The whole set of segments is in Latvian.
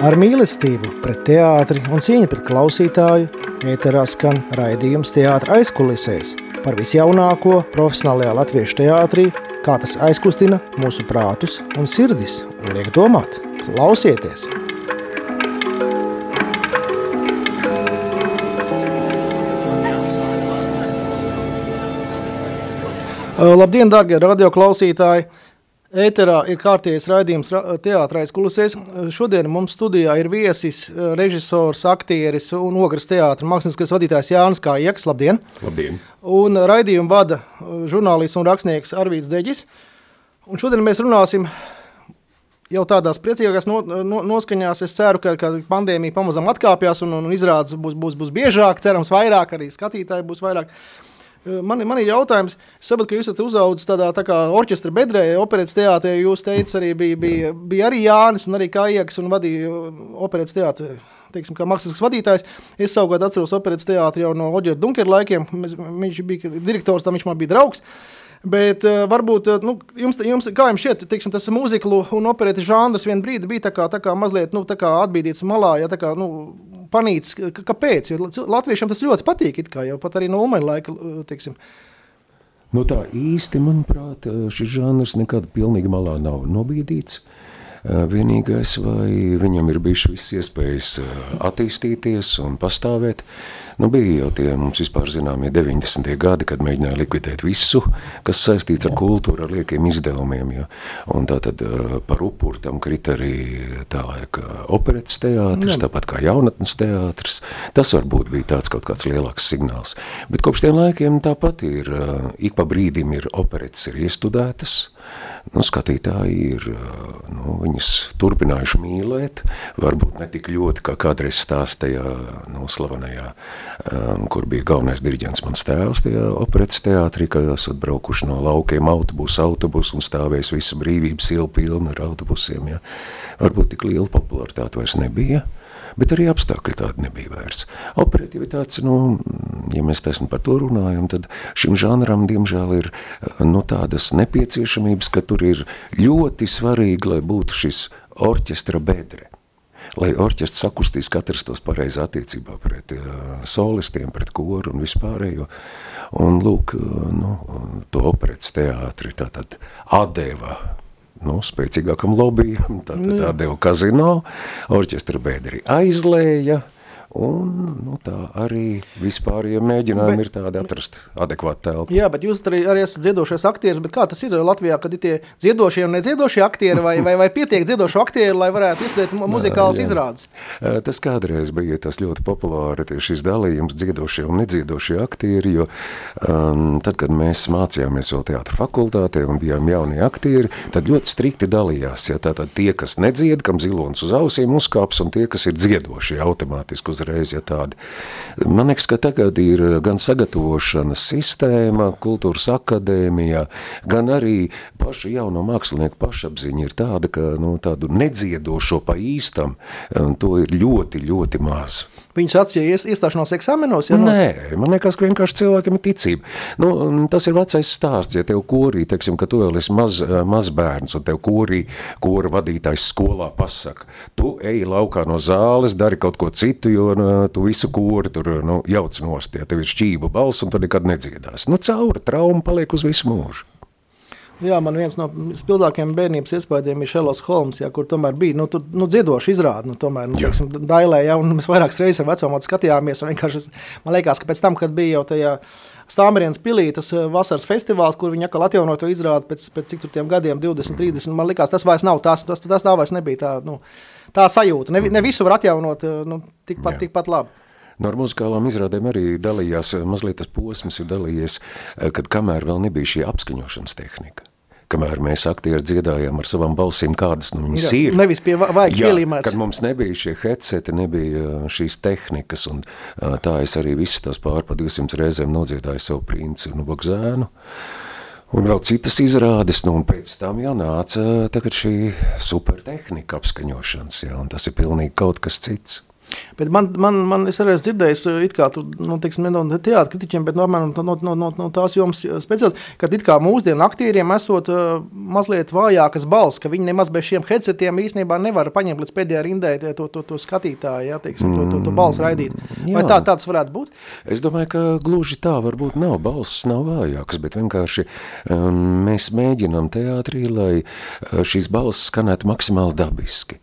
Ar mīlestību pret teātri un cieņu pret klausītāju ēterā skan raidījums teātra aizkulisēs par visjaunāko profesionālajā latviešu teātrī, kā tas aizkustina mūsu prātus un sirdis un liek domāt. Klausieties! Labdien, darbie radioklausītāji! Ēterā ir kārtējais raidījums teātrais kulisēs. Šodien mums studijā ir viesis, režisors, aktieris un ogras teātra mākslinieckais vadītājs Jānis Kājieks. Labdien! Labdien! Un raidījumu vada žurnālists un rakstnieks Arvīts Deģis. Un šodien mēs runāsim jau tādās priecīgākās no, no, noskaņās. Es ceru, ka, ka pandēmija pamazām atkāpjas un, un izrādes būs, būs, būs biežāk, cerams vairāk, arī skatītāji būs vairāk. Man, man ir jautājums, saprotu, ka jūs esat uzaugusi tādā tā kā orķestra bedrē, operetes teātrī. Jūs teicat, arī bija, bija, bija arī Jānis un arī Kājiekas un vadīja operetes teātrī. Teiksim, kā mākslinieks vadītājs, es savukārt atceros operetes teātri jau no Oģera Dunkera laikiem. Mēs, viņš bija direktors, tam viņš man bija draugs. Bet uh, varbūt nu, jums, jums, kā jums šķiet, teiksim, tas mūziklu un operēta žanrs vienā brīdī bija tā kā, tā kā mazliet nu, tā kā atbīdīts malā, ja tā kā nu, panīts. Kāpēc? Jo latviešiem tas ļoti patīk, kā jau pat arī no Ulmaņa laika. Teiksim. Nu tā īsti, manuprāt, šis žanrs nekad pilnīgi malā nav nobīdīts. Vienīgais, vai viņam ir bijušas visas iespējas attīstīties un pastāvēt, Nu, bija jau tie mums vispār zināmie 90. gadi, kad mēģināja likvidēt visu, kas saistīts ar kultūru, ar liekiem izdevumiem. Ja. Un tā tad par upuru tam krita arī tā laika operetes teātris, Jā. tāpat kā jaunatnes teātris. Tas varbūt bija tāds kaut kāds lielāks signāls. Bet kopš tiem laikiem tāpat ir, ik pa brīdim ir operetes ir iestudētas, nu, skatītāji ir nu, viņas turpinājuši mīlēt, varbūt ne tik ļoti, kā kādreiz stāstajā nu, slavenajā, um, kur bija galvenais diriģents mans tēvs tajā operetes teātrī, kad esat braukuši no laukiem autobusu, autobusu un stāvēs visa brīvības iela pilna ar autobusiem. Ja. Varbūt tik liela popularitāte vairs nebija bet arī apstākļi tādi nebija vairs. Operativitātes, nu, ja mēs taisni par to runājam, tad šim žanram, diemžēl, ir nu, tādas nepieciešamības, ka tur ir ļoti svarīgi, lai būtu šis orķestra bedre lai orķestrs sakustīs katrs tos pareizi attiecībā pret uh, solistiem, pret koru un vispārējo. Un lūk, uh, nu, to operetes teātri tātad atdeva nu, spēcīgākam lobbyam, tad nu, tā deva kazino, orķestra bēderi aizlēja, Un, nu, tā arī vispār, ja mēģinājumi bet, ir tādi atrast adekvātu telpu. Jā, bet jūs arī, arī esat dziedošais aktieris, bet kā tas ir Latvijā, kad ir tie dziedošie un nedziedošie aktieri, vai, vai, vai pietiek dziedošo aktieri, lai varētu izstudēt muzikālas izrādes? Tas kādreiz bija tas ļoti populāri, šis dalījums dziedošie un nedziedošie aktieri, jo um, tad, kad mēs mācījāmies vēl teātra fakultātē un bijām jaunie aktieri, tad ļoti strikti dalījās, ja tātad tie, kas nedzied, kam zilons uz ausīm uzkāps, un tie, kas ir dziedošie automātiski uz uzreiz, ja tādi. Man liekas, ka tagad ir gan sagatavošanas sistēma, kultūras akadēmijā, gan arī pašu jauno mākslinieku pašapziņa ir tāda, ka nu, tādu nedziedošo pa īstam, to ir ļoti, ļoti maz. Viņus atsīja iestāšanos eksāmenos? Ja Nē, man liekas, ka vienkārši cilvēkam ir ticība. Nu, tas ir vecais stāsts, ja tev korī, teiksim, ka tu vēl esi maz, maz bērns, un tev korī, kora vadītājs skolā pasaka, tu ej laukā no zāles, dari kaut ko citu, jo nu, tu visu kori tur nu, jauc nost, ja tev ir šķība balss, un tu nekad nedziedās. Nu, caura trauma paliek uz visu mūžu. Jā, man viens no spilgtākajiem bērnības iespējām ir Šerloks Holmes, jā, kur tomēr bija nu, tu, nu, dziedoši izrādi. Nu, tomēr, nu, teiksim, dailē, jā, un mēs vairākas reizes ar vecumu skatījāmies. Man liekas, ka pēc tam, kad bija jau tajā Stāmerienas pilī, tas eh, vasaras festivāls, kur viņi atkal atjauno to izrādi pēc, pēc cik tur gadiem, 20, 30, man liekas, tas vairs nav, tas, tas, tas tā vairs nebija tā, nu, tā sajūta. Ne, ne visu var atjaunot eh, nu, tikpat, tikpat labi. No nu, ar muzikālām izrādēm arī dalījās, mazliet tas posms ir dalījies, eh, kad kamēr vēl nebija šī apskaņošanas tehnika kamēr mēs aktieri dziedājām ar savām balsīm, kādas nu viņas Jā, ir. Nevis pie vajag pielīmēts. Kad mums nebija šie headseti, nebija šīs tehnikas, un tā es arī visas tās pār pa 200 reizēm nodziedāju savu princi un bogzēnu. Un vēl citas izrādes, nu un pēc tam jau nāca tagad šī supertehnika apskaņošanas, jā, un tas ir pilnīgi kaut kas cits. Bet man, man, man es arī esmu dzirdējis, it kā tur, nu, teiksim, no teātra kritiķiem, bet no, no, no, no, no, tās jomas speciāls, ka it kā mūsdienu aktieriem esot uh, mazliet vājākas balss, ka viņi nemaz bez šiem headsetiem īstenībā nevar paņemt līdz pēdējā rindē to, to, to skatītāju, ja, teiksim, to, to, to balss raidīt. Jā. Vai tā tāds varētu būt? Es domāju, ka gluži tā varbūt nav, balss nav vājākas, bet vienkārši um, mēs mēģinām teātrī, lai šīs balss skanētu maksimāli dabiski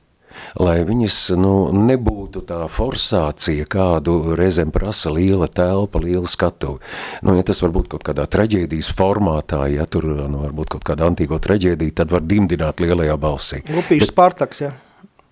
lai viņas nu, nebūtu tā forsācija, kādu reizēm prasa liela telpa, liela skatuve. Nu, ja tas varbūt kaut kādā traģēdijas formātā, ja tur nu, varbūt kaut kāda antīgo traģēdija, tad var dimdināt lielajā balsī. Lupīšs Spartaks, ja?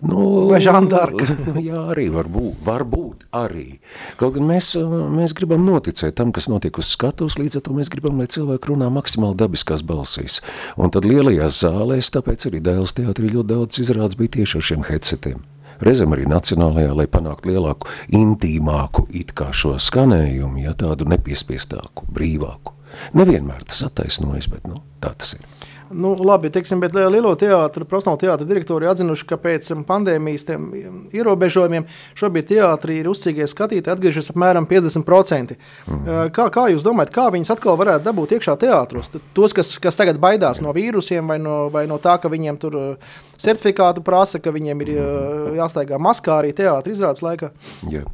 Nu, Vai žandarka? jā, arī var būt, var būt arī. Kaut gan mēs, mēs gribam noticēt tam, kas notiek uz skatuves, līdz ar to mēs gribam, lai cilvēki runā maksimāli dabiskās balsīs. Un tad lielajās zālēs, tāpēc arī Dēls teātrī ļoti daudz izrādes bija tieši ar šiem headsetiem. Reizēm arī nacionālajā, lai panāktu lielāku, intīmāku it kā šo skanējumu, ja tādu nepiespiestāku, brīvāku. Nevienmēr tas attaisnojas, bet nu, tā tas ir. Nu, labi, teiksim, bet lielo teātru, profesionālu teātru direktori atzinuši, ka pēc um, pandēmijas ierobežojumiem šobrīd teātrī ir uzcīgie skatītāji atgriežas apmēram 50%. Mhm. Eh, kā, kā jūs domājat, kā viņus atkal varētu dabūt iekšā teātros? Tos, kas, kas tagad baidās no vīrusiem vai no, vai no tā, ka viņiem tur eh, certifikātu prasa, ka viņiem ir jāstaigā maskā arī teātra izrādes laikā? Jā.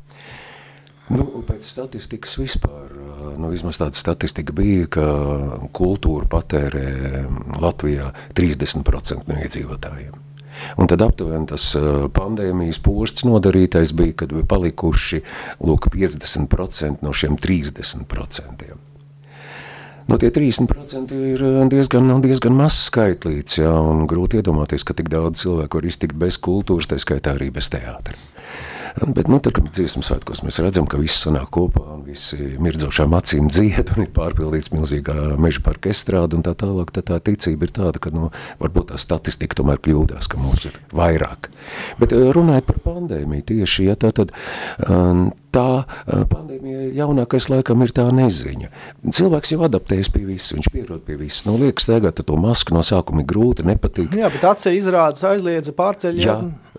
Nu, pēc statistikas vispār, nu, vismaz tāda statistika bija, ka kultūra patērē Latvijā 30% no iedzīvotājiem. Un tad aptuveni tas pandēmijas posts nodarītais bija, kad bija palikuši lūk, 50% no šiem 30%. Nu, tie 30% ir diezgan, diezgan mazs skaitlīts, jā, un grūti iedomāties, ka tik daudz cilvēku var iztikt bez kultūras, tā skaitā arī bez teātra. Bet, nu, tad, kad dziesmu svētkos mēs redzam, ka viss sanāk kopā un visi mirdzošām acīm dzied un ir pārpildīts milzīgā meža parka estrāda un tā tālāk, tad tā ticība ir tāda, ka, nu, varbūt tā statistika tomēr kļūdās, ka mums ir vairāk. Bet eh, runājot par pandēmiju tieši, ja tā tad um, tā pandēmija jaunākais laikam ir tā neziņa. Cilvēks jau adaptējas pie viss, viņš pierod pie viss. Nu, liekas, tagad to masku no sākuma ir grūti, nepatīk. Jā, bet atceļ izrādes aizliedza pārceļ.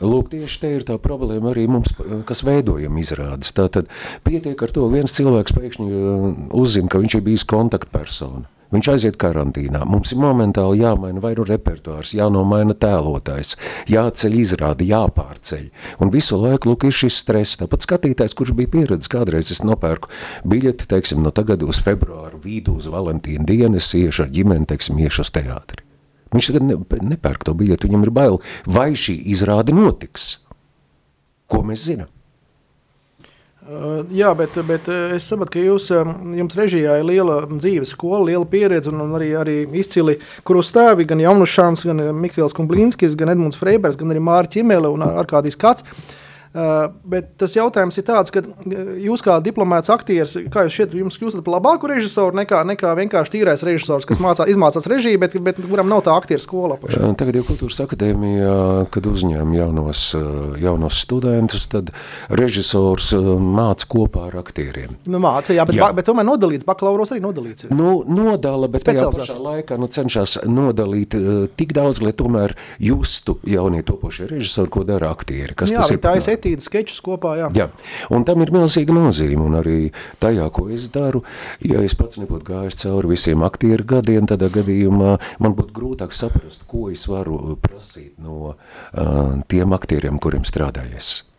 Lūk, tieši te ir tā problēma arī mums, kas veidojam izrādes. Tātad pietiek ar to, viens cilvēks pēkšņi uzzina, ka viņš ir bijis kontaktpersona. Viņš aiziet karantīnā. Mums ir momentāli jāmaina vai nu repertuārs, jānomaina tēlotājs, jāceļ izrādi, jāpārceļ. Un visu laiku lūk, ir šis stress. Tāpat skatītājs, kurš bija pieredzējis, kādreiz es nopērku biļeti, teiksim, no tagad uz februāru vidu uz Valentīnu dienu, es iešu ar ģimeni, teiksim, iešu uz teātri. Viņš tagad ne, nepērk to biļeti, viņam ir bail, vai šī izrāde notiks. Ko mēs zinām? Uh, jā, bet, bet uh, es saprotu, ka jūs, um, jums režijā ir liela dzīves skola, liela pieredze un, arī, arī izcili, kur uzstāvi gan Jaunus Šāns, gan Mikls Kumblinskis, gan Edmunds Freibers, gan arī Māra Ķimele un Arkādijs Kats. Uh, Uh, bet tas jautājums ir tāds, ka uh, jūs kā diplomāts aktieris, kā jūs šeit jums kļūstat par labāku režisoru nekā, nekā vienkārši tīrais režisors, kas mācā, izmācās režiju, bet, bet kuram nav tā aktieru skola? Pašā. Tagad jau kultūras akadēmijā, kad uzņēma jaunos, jaunos studentus, tad režisors māca kopā ar aktieriem. Nu, māca, jā, bet, jā. Ba, bet tomēr nodalīts, bakalauros arī nodalīts. Ir. Nu, nodala, bet tajā pašā laikā nu, cenšas nodalīt uh, tik daudz, lai tomēr justu jaunie topošie režisori, ko dara aktieri. Kas jā, tas ir? Rakstītas skečus kopā. Jā. jā, un tam ir milzīga nozīme. Un arī tajā, ko es daru, ja es pats nebūtu gājis cauri visiem aktieru gadiem, tādā gadījumā man būtu grūtāk saprast, ko es varu prasīt no uh, tiem aktieriem, kuriem strādājies.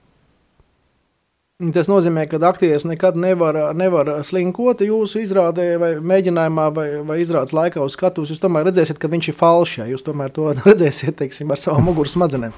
Tas nozīmē, ka aktieris nekad nevar, nevar slinkot jūsu izrādē, vai mēģinājumā, vai, vai izrādes laikā uz skatuves. Jūs tomēr redzēsiet, ka viņš ir falšs. Jūs tomēr to redzēsiet teiksim, ar savām muguras smadzenēm.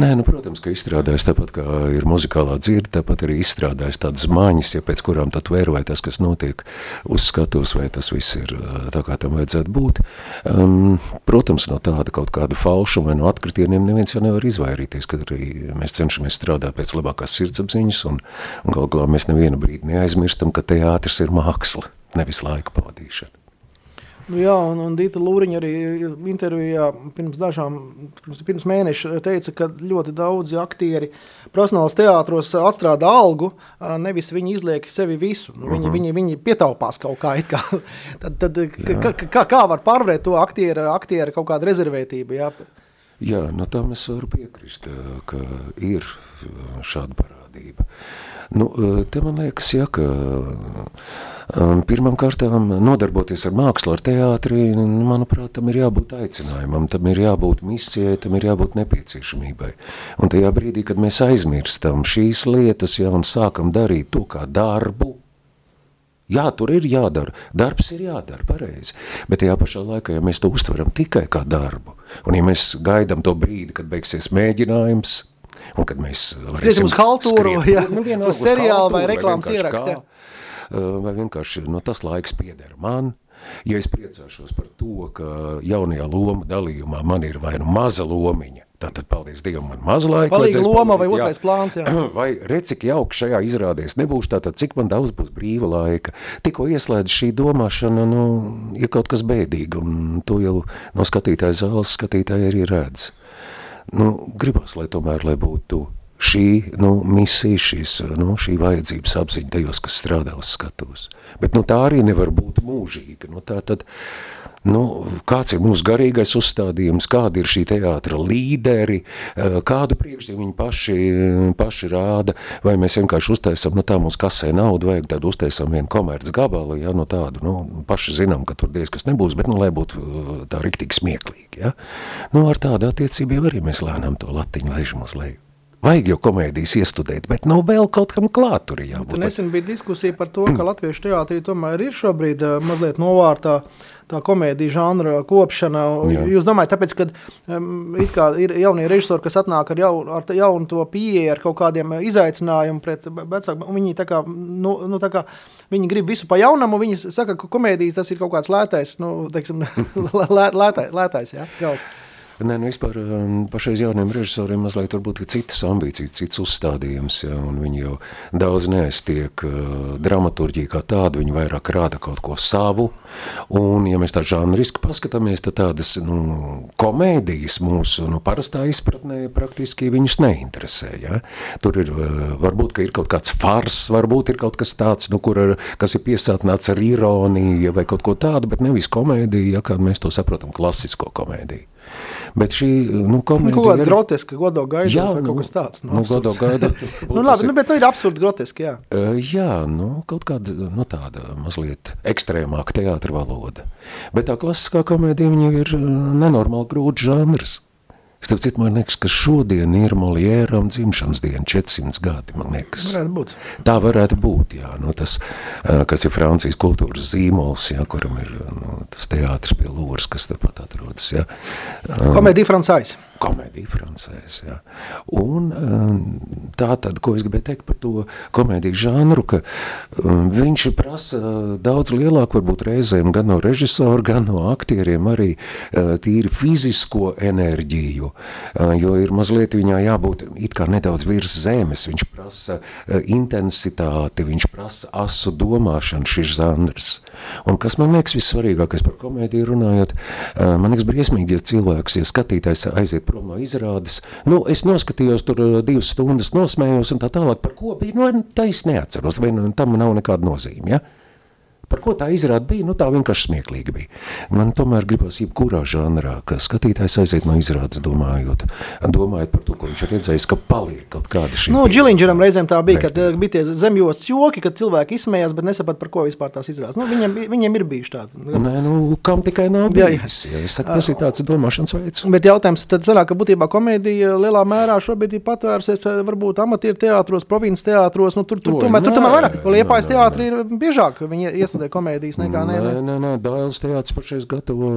Nē, nu, protams, ka izstrādājis tāpat kā ir muzikālā dzirde, tāpat arī izstrādājis tādas māņas, ja pēc kurām tad vērojat tas, kas notiek uz skatuves, vai tas viss ir tā, kā tam vajadzētu būt. Um, protams, no tāda kaut kāda falšuma vai no atkritieniem neviens jau nevar izvairīties, kad arī mēs cenšamies strādāt pēc labākās sirdsapziņas viņus, un, un galu galā mēs nevienu brīdi neaizmirstam, ka teātris ir māksla, nevis laika pavadīšana. Nu jā, un, un Dita Lūriņa arī intervijā pirms dažām, pirms, pirms mēneša teica, ka ļoti daudzi aktieri profesionāls teātros atstrādā algu, nevis viņi izliek sevi visu. Nu, viņi, uh mhm. -huh. viņi, viņi pietaupās kaut kā. kā. tad, tad, kā, kā, kā var pārvarēt to aktiera, aktiera kaut kādu rezervētību? Jā, jā nu tam es varu piekrist, ka ir šāda parāda parādība. Nu, te man liekas, ja, ka um, pirmam kārtām nodarboties ar mākslu, ar teātri, manuprāt, tam ir jābūt aicinājumam, tam ir jābūt misijai, tam ir jābūt nepieciešamībai. Un tajā brīdī, kad mēs aizmirstam šīs lietas, ja un sākam darīt to kā darbu, Jā, tur ir jādara. Darbs ir jādara, pareizi. Bet tajā pašā laikā, ja mēs to uztveram tikai kā darbu, un ja mēs gaidām to brīdi, kad beigsies mēģinājums, un kad mēs skriesim uz haltūru, ja, nu, uz seriālu vai reklāmas ierakstu. Vai vienkārši no nu, tas laiks pieder man, ja es priecāšos par to, ka jaunajā loma dalījumā man ir vai nu maza lomiņa, Tātad, paldies Dievam, man maz laika. Palīga loma vai otrais jā. plāns, jā. Vai redz, cik jauki šajā izrādēs nebūs, tātad cik man daudz būs brīva laika. Tikko ieslēdz šī domāšana, nu, ir kaut kas bēdīgi, un to jau no skatītāja zāles skatītāji arī redz. Nu, gribas, lai tomēr, lai būtu šī nu, misija, šīs, nu, šī vajadzības apziņa tajos, kas strādā uz skatos. Bet nu, tā arī nevar būt mūžīga. Nu, tā tad, uh, Nu, kāds ir mūsu garīgais uzstādījums, kādi ir šī teātra līderi, eh, kādu priekšzīmu viņi paši, paši rāda, vai mēs vienkārši uztaisam, nu tā mums kasē naudu vajag, tad uztaisam vienu komerc gabalu, ja, no tādu, nu, paši zinām, ka tur diez kas nebūs, bet, nu, lai būtu eh, tā riktīgi smieklīgi, ja. Nu, ar tādu attiecībiem arī mēs lēnām to latiņu laižam uz leju. Vajag jau komēdijas iestudēt, bet nav vēl kaut kam klāt tur jābūt. Nesen bija diskusija par to, ka latviešu teātrī tomēr ir šobrīd uh, mazliet novārtā tā komēdija žanra kopšana. Jā. Jūs domājat, tāpēc, ka um, ir jaunie režisori, kas atnāk ar jaunu, ar jaunu to pieeju, ar kaut kādiem izaicinājumiem pret vecāku, un viņi tā kā, nu, nu, tā kā viņi grib visu pa jaunam, un viņi saka, ka komēdijas tas ir kaut kāds lētais, nu, teiksim, lē, lētais, lētais, jā, gals. Nē, nu vispār um, pašreiz jauniem režisoriem mazliet varbūt citas ambīcijas, cits uzstādījums, ja, un viņi jau daudz neaiztiek uh, dramaturģiju kā tādu, viņi vairāk rāda kaut ko savu, un ja mēs tā žanriski paskatāmies, tad tādas, nu, komēdijas mūsu, nu, parastā izpratnē praktiski viņus neinteresē, ja. Tur ir, uh, varbūt, ka ir kaut kāds fars, varbūt ir kaut kas tāds, nu, kur, kas ir piesātnāts ar ironiju vai kaut ko tādu, bet nevis komēdiju, ja kā mēs to saprotam, klasisko komēdiju. Bet šī nu, komēdija... Nu, kaut kāda groteska, godo gaida, jā, nu, kaut kas tāds. Nu, nu godo gaida. nu, labi, nu, bet nu, ir absurdi groteski, jā. Uh, jā, nu, kaut kāda, nu, tāda mazliet ekstrēmāka teātra valoda. Bet tā klasiskā komēdija, viņa ir nenormāli grūts žanrs. Starp citu, man liekas, ka šodien ir Moliēram dzimšanas diena, 400 gadi, man liekas. Varētu būt. Tā varētu būt, jā. Nu, tas, kas ir Francijas kultūras zīmols, jā, kuram ir nu, tas teātris pie Lūras, kas tepat atrodas, jā. Komēdija Francais komēdija francēs. Ja. Un um, tā tad, ko es gribēju teikt par to komēdiju žanru, ka um, viņš prasa daudz lielāku, varbūt reizēm gan no režisora, gan no aktieriem arī uh, tīri fizisko enerģiju, uh, jo ir mazliet viņā jābūt it kā nedaudz virs zemes, viņš prasa uh, intensitāti, viņš prasa asu domāšanu šis žanrs. Un kas man liekas vissvarīgākais par komēdiju runājot, man liekas briesmīgi, ja cilvēks, ja skatītājs aiziet prom no izrādes. Nu, es noskatījos tur uh, divas stundas, nosmējos un tā tālāk. Par ko bija? Nu, es neatceros, vai nu, tam nav nekāda nozīme. Ja? Par ko tā izrāda bija? Nu, tā vienkārši smieklīgi bija. Man tomēr gribas jebkurā žanrā, ka skatītājs aiziet no izrādes domājot, domājot par to, ko viņš ir redzējis, ka paliek kaut kāda šī. Nu, Džilinģeram reizēm tā bija, kad uh, bija tie zemjots joki, kad cilvēki izsmējās, bet nesaprat, par ko vispār tās izrādes. Nu, viņiem, viņiem ir bijuši tādi. Nē, nu, kam tikai nav bijis. Jā, jā. Es saku, tas ir tāds domāšanas veids. Bet jautājums tad sanāk, ka būtībā komēdija lielā mērā šobrīd ir patvērusies uh, varbūt amatieru teātros, provinces teātros, nu, tur, tur, tur, tomēr, tur tomēr vairāk, Liepājas teātri ir biežāk, viņi iestādā studē komēdijas nekā nē. Nē, nē, nē Dāles teātris pašais gatavo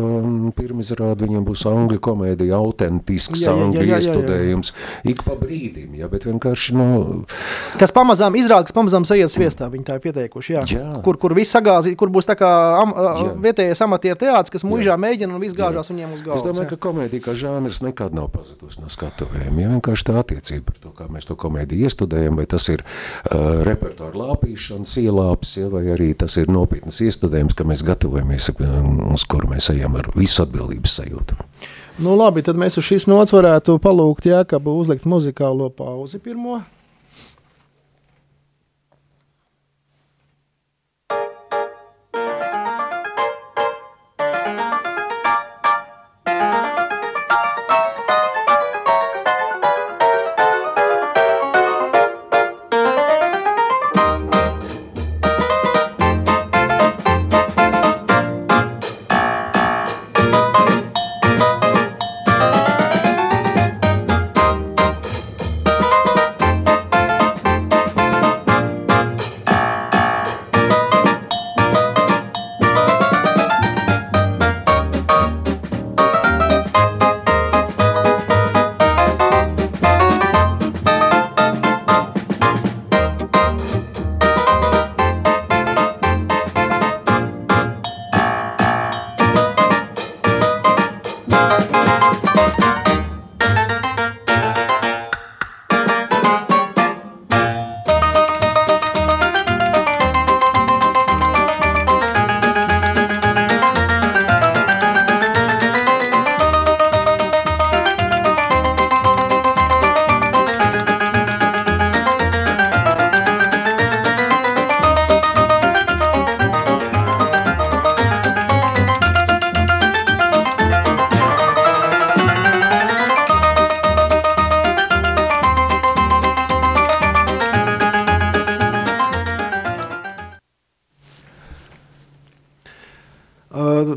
pirmizrādi, viņam būs angļu komēdija, autentisks jā, angļu iestudējums, ik pa brīdim, jā, bet vienkārši, nu... Kas pamazām izrāda, kas pamazām sajiet sviestā, viņi tā ir pieteikuši, jā. jā. Kur, kur viss sagāzi, kur būs tā kā am, jā. vietējais amatieru teātris, kas muižā mēģina un viss gāžās jā. viņiem uz galvas. Es domāju, jā. ka komēdija kā žāners nekad nav pazudusi no skatuvēm, ja vienkārši tā attiecība par to, kā mēs to komēdiju iestudējam, vai tas ir uh, repertuāra lāpīšanas ielāps, ja, vai arī tas ir nopietnas iestudējums, ka mēs gatavojamies, uz kuru mēs ejam ar visu atbildības sajūtu. Nu labi, tad mēs uz šīs nots varētu palūgt Jākabu uzlikt muzikālo pauzi pirmo.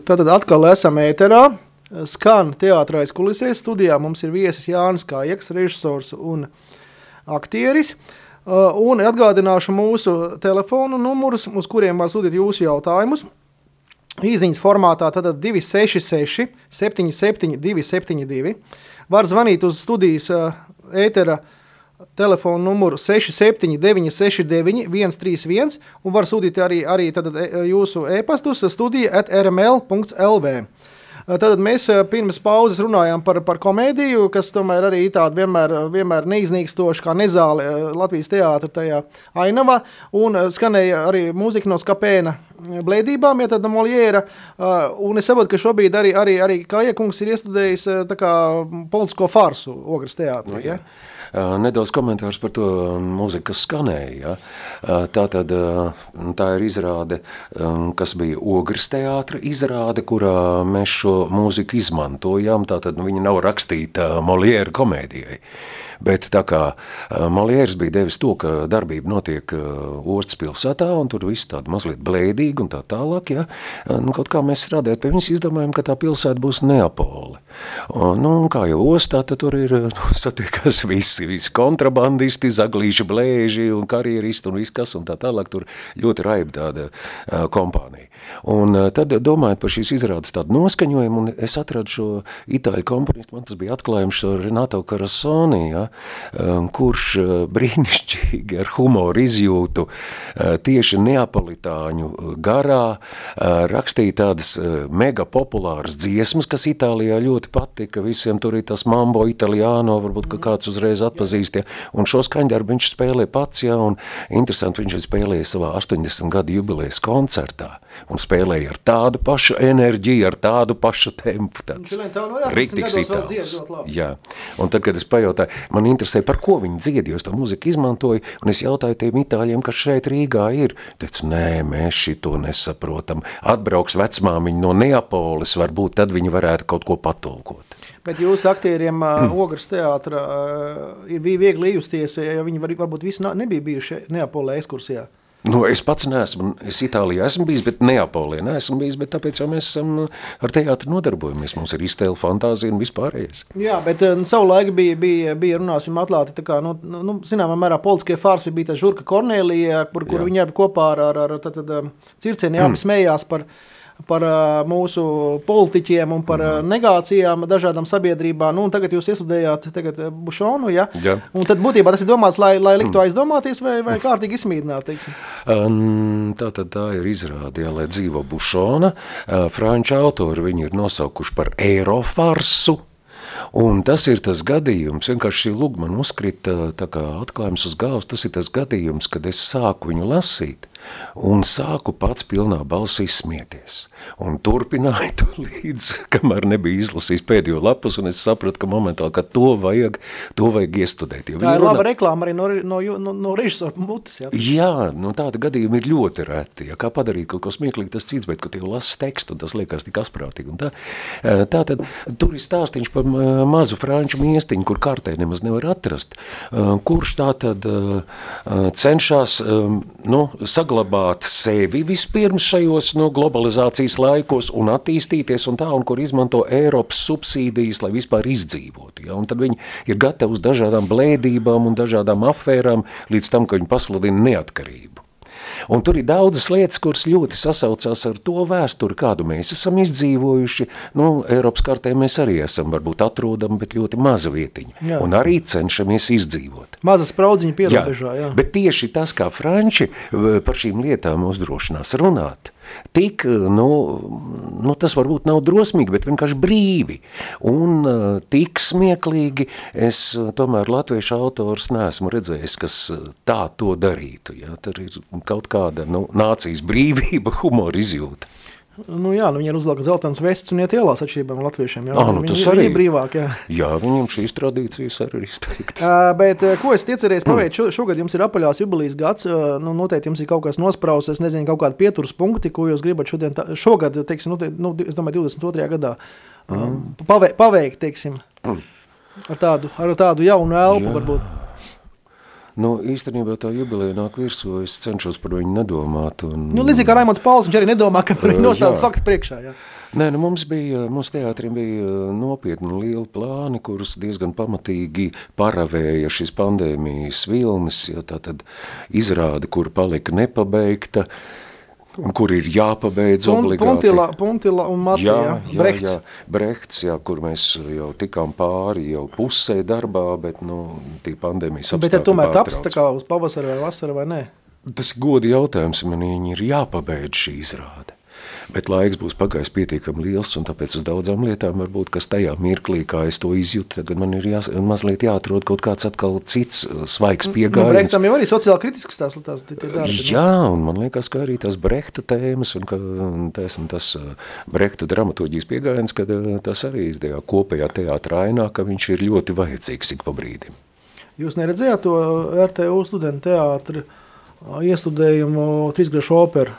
Tātad atkal esam ēterā. Skan teātrais kulisēs studijā. Mums ir viesis Jānis Kājeks, režisors un aktieris. Uh, un atgādināšu mūsu telefonu numurus, uz kuriem var sūtīt jūsu jautājumus. Īziņas formātā tad 266 77 272. Var zvanīt uz studijas uh, ētera uh, telefonu numuru 679 69 131 un var sūtīt arī, arī tad, e, jūsu e-pastus studija at rml.lv. Tad mēs pirms pauzes runājām par, par komēdiju, kas tomēr arī tāda vienmēr, vienmēr neiznīkstoša, kā nezāle Latvijas teātra tajā ainavā, un skanēja arī mūzika no skapēna blēdībām, ja tāda Moliēra, un es saprotu, ka šobrīd arī, arī, arī Kājekungs ir iestudējis tā kā politisko farsu Ogres teātrī, ja? ja? Nedaudz komentārs par to mūziku, kas skanēja. Ja? Tā, tad, tā ir izrāde, kas bija Ogres teātra izrāde, kurā mēs šo mūziku izmantojām. Tātad viņa nav rakstīta Moliēra komēdijai. Bet tā kā Malieris bija devis to, ka darbība notiek Ostas pilsētā, un tur viss tāda mazliet blēdīga un tā tālāk, ja, nu, kaut kā mēs strādājot pie viņas izdomājam, ka tā pilsēta būs Neapole. Un, nu, kā jau ostā, tad tur ir nu, satiekas visi, visi kontrabandisti, zaglīši blēži un karjeristi un viss kas un tā tālāk, tur ļoti raiba tāda uh, kompānija. Un uh, tad domājot par šīs izrādes tādu noskaņojumu, un es atradu šo itāļu komponistu, man tas bija atklājums ar Renato Carasoni, ja, kurš uh, brīnišķīgi ar humoru izjūtu uh, tieši neapolitāņu uh, garā rakstīja tādas mega populāras dziesmas, kas Itālijā ļoti patika, visiem tur ir tas mambo italiano, varbūt, ka kāds uzreiz atpazīst, ja, un šo skaņdarbu viņš spēlē pats, ja, un interesanti viņš spēlēja savā 80 gadu jubilējas koncertā, un spēlēja ar tādu pašu enerģiju, ar tādu pašu tempu, tāds riktīgs itāls. Jā, un tad, kad es pajautāju, man interesē, par ko viņi dzied, jo es to muziku izmantoju, un es jautāju tiem itāļiem, kas šeit Rīgā ir. Teicu, nē, mēs šito nesaprotam. Atbrauks vecmāmiņi no Neapolis, varbūt tad viņi varētu kaut ko patulkot. Bet jūsu aktieriem. Ogres teātra ir bija viegli iejusties, ja viņi var, varbūt visi nebija bijuši Neapolē ekskursijā. Nu, es pats neesmu, es Itālijā esmu bijis, bet Neapolē neesmu bijis, bet tāpēc jau mēs esam ar teātri nodarbojamies. Mums ir iztēle fantāzija un vispārējais. Jā, bet nu, savu laiku bija, bija, bija runāsim atklāti, tā kā, nu, nu, nu zināmā mērā politiskie farsi bija tā Žurka Kornēlija, kur, kur viņi abi kopā ar, ar, ar tad, tad, circieni abi mm. smējās par, par mūsu politiķiem un par mm. negācijām dažādām sabiedrībām. Nu, tagad jūs iestudējāt tagad Bušonu, ja? ja. Un tad būtībā tas ir domāts, lai, lai liktu mm. aizdomāties vai, vai kārtīgi izmīdināt, teiksim. Um, tā tad tā ir izrāde, ja, lai dzīvo Bušona. Uh, franču autori viņi ir nosaukuši par Eirofarsu. Un tas ir tas gadījums, vienkārši šī lūga man uzkrita tā kā atklājums uz galvas, tas ir tas gadījums, kad es sāku viņu lasīt un sāku pats pilnā balsī smieties. Un turpināju to līdz, kamēr nebija izlasījis pēdējo lapus, un es sapratu, ka momentāli, ka to vajag, to vajag iestudēt. Jo tā ir runā... laba reklāma arī no, no, no, no režisora mutes. Jā, jā nu tāda gadījuma ir ļoti reti. Ja, kā padarīt kaut ko smieklīgi, tas cits, bet, kad jau lasi tekstu, tas liekas tik asprātīgi. Un tā, tā tad, tur ir stāstiņš par mazu franču miestiņu, kur kārtē nemaz nevar atrast, kurš tā tad cenšas nu, saglabāt saglabāt sevi vispirms šajos no globalizācijas laikos un attīstīties un tā, un kur izmanto Eiropas subsīdijas, lai vispār izdzīvotu. Ja? Un tad viņi ir gatavi uz dažādām blēdībām un dažādām afērām līdz tam, ka viņi pasludina neatkarību. Un tur ir daudzas lietas, kuras ļoti sasaucās ar to vēsturi, kādu mēs esam izdzīvojuši. Nu, Eiropas kartē mēs arī esam varbūt atrodami, bet ļoti maza vietiņa. Jā. Un arī cenšamies izdzīvot. Mazas spraudziņa pierobežā, jā. jā. Bet tieši tas, kā Franči par šīm lietām uzdrošinās runāt, tik, nu, nu, tas varbūt nav drosmīgi, bet vienkārši brīvi un uh, tik smieklīgi es uh, tomēr latviešu autors neesmu redzējis, kas tā to darītu. Ja? Tur ir kaut kāda nu, nācijas brīvība, humora izjūta. Nu, jā, nu, viņi ir uzlika zeltainas vests un iet ielās atšķirībām latviešiem. Jā, ah, nu, viņi, arī ir brīvāk, jā. Jā, viņam šīs tradīcijas arī ir izteiktas. Uh, bet, ko es iecerējis paveikt, šo, šogad jums ir apaļās jubilijas gads, uh, nu, noteikti jums ir kaut kas nospraus, es nezinu, kaut kādi pieturas punkti, ko jūs gribat šodien, tā, šogad, teiksim, nu, te, nu, es domāju, 22. gadā mm. pave, paveikt, teiksim, mm. ar tādu, ar tādu jaunu elpu jā. varbūt. Nu, īstenībā tā jubileja nāk virsū, es cenšos par viņu nedomāt. Un, Nu, līdzīgi kā Raimonds Pauls, viņš arī nedomā, ka par viņu Uh, nostāda faktu priekšā. Jā. Nē, nu mums bija, mums teātrim bija nopietni lieli plāni, kurus diezgan pamatīgi paravēja šis pandēmijas vilnis, ja tā tad izrāda, kur palika nepabeigta, un kur ir jāpabeidz obligāti. Puntila, Puntila un Matija. Jā, jā, Brechts. jā, Brehts, jā, kur mēs jau tikām pāri jau pusē darbā, bet, nu, tie pandēmijas Bet apstākļi tomēr taps tā kā uz pavasara vai vasara vai nē? Tas godi jautājums man ir jāpabeidz šī izrāde. Bet laiks būs pagājis pietiekami liels, un tāpēc uz daudzām lietām varbūt, kas tajā mirklī, kā es to izjūtu, tagad man ir jās, mazliet jāatrod kaut kāds atkal cits uh, svaigs Nu, piegājiens. Brehtam jau arī sociāli kritisks tās, tās tie darbi. nu. Jā, un man liekas, ka arī tas Brehta tēmas un, ka, tas, tas uh, Brehta dramaturģijas piegājiens, ka uh, tas arī ir tajā kopējā teātra ainā, ka viņš ir ļoti vajadzīgs ik pa brīdim. Jūs neredzējāt to RTU studentu teātri iestudējumu Trīsgrašu operu?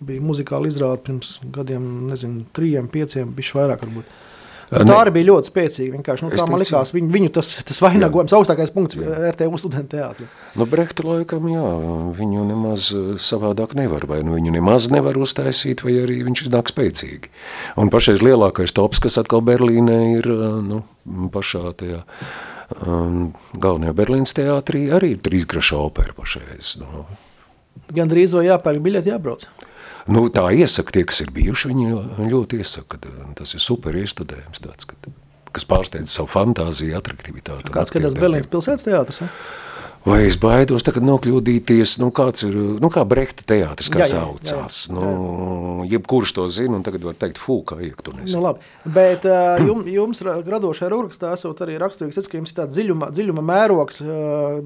Bija muzikāla izrāde pirms gadiem, nezinu, trījiem, pieciem, bišķi vairāk varbūt. Ā, Tā arī bija ļoti spēcīga. Vienkārši, nu, Es tā man ticu. likās, viņu, viņu tas, tas vainagojums, augstākais punkts RTU studentu teātri. Nu, Brehtu laikam, jā, viņu nemaz savādāk nevar, vai nu viņu nemaz nevar uztaisīt, vai arī viņš iznāk spēcīgi. Un pašais lielākais tops, kas atkal Berlīnē ir, nu, pašā tajā galvenajā Berlīnas teātrī, arī ir trīsgraša opera pašais. Nu. Gan drīz vai jāpērk biļeti, jābrauc. Nu, tā iesaka tie, kas ir bijuši, viņi ļoti iesaka, ka uh, tas ir super iestudējums tāds, kad, kas pārsteidz savu fantāziju, atraktivitāti. Kāds skatās. Berlīnas pilsētas teātris? Vai es baidos tagad nokļūdīties, nu kāds ir, nu kā Brehta teātris, kā Jā, jā, saucās, nu, jebkurš to zina, un tagad var teikt, fū, kā iek, tu nezinu. Nu, labi. Bet jum, jums, ra- radošajā rakstā, esot arī raksturīgs, tas, ka jums ir tāds dziļuma, dziļuma mērogs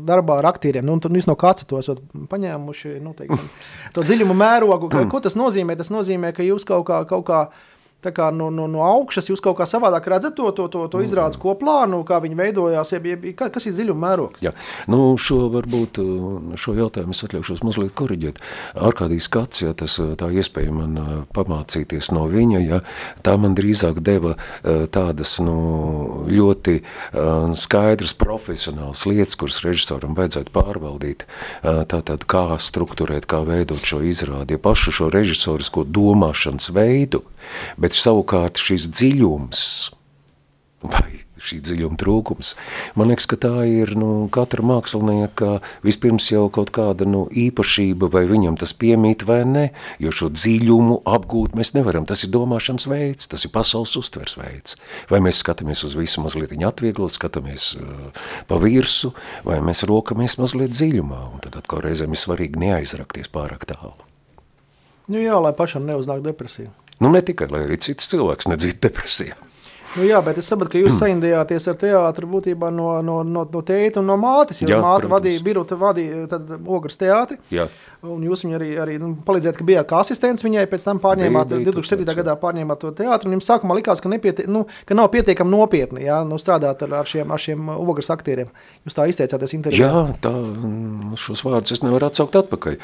darbā ar aktieriem. Nu, un tad jūs no kāds to esat paņēmuši nu, teiksim, to dziļuma mērogu. Ko- Ko tas nozīmē? Tas nozīmē, ka jūs kaut kā. Kaut kā kā no, no, no augšas jūs kaut kā savādāk redzat to, to, to, to izrādes koplānu, kā viņi veidojās. Jeb, jeb, kas ir dziļuma mērogs? Jā, nu šo varbūt, uh, šo jautājumu es atļaušos mazliet koriģēt. Arkādijas skats, ja tas uh, tā iespēja man uh, pamācīties no viņa, ja tā man drīzāk deva tādas, nu, ļoti skaidras profesionālas lietas, kuras režisoram vajadzētu pārvaldīt, tātad kā strukturēt, kā veidot šo izrādi, ja pašu šo režisorisko domāšanas veidu, bet savukārt šis dziļums, vai šī dziļuma trūkums. Man liekas, ka tā ir nu, katra mākslinieka vispirms jau kaut kāda nu, īpašība, vai viņam tas piemīt vai ne, jo šo dziļumu apgūt mēs nevaram. Tas ir domāšanas veids, tas ir pasaules uztvers veids. Vai mēs skatāmies uz visu mazliet atvieglot, skatāmies uh, pa virsu, vai mēs rokamies mazliet dziļumā, un tad atkal reizēm ir svarīgi neaizrakties pārāk tālu. Nu, jā, lai pašam neuznāk depresija. Nu, ne tikai, lai arī cits cilvēks nedzītu depresijā. Nu, jā, bet es saprotu, ka jūs saindījāties ar teātru būtībā no, no, no, no tēta un no mātes. Jo Jā, māte protams. vadīja, Biruta vadīja ogres teātri. Jā. Un jūs viņu arī, arī nu, palīdzējāt, ka bijāt kā asistents viņai, pēc tam pārņēmāt, Bija, bija 2007. tāds, gadā pārņēmāt to teātru. Jums sākumā likās, ka, nepieti, nu, ka nav pietiekami nopietni jā, nu, strādāt ar, ar, šiem, ar šiem ogres aktieriem. Jūs tā izteicāties intervijā. Jā, tā, mm, šos vārdus es nevaru atsaukt atpakaļ.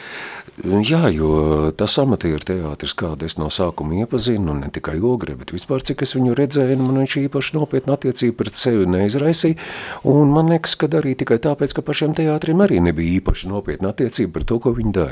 Jā, jo tas amatieru teātris, kādu es no sākuma iepazinu, un ne tikai ogre, bet vispār, cik es viņu redzēju, nu, man viņš īpaši nopietni attiecība pret sevi neizraisīja, un man liekas, ka arī tikai tāpēc, ka pašiem teātriem arī nebija īpaši nopietna attiecība par to, ko viņi dara.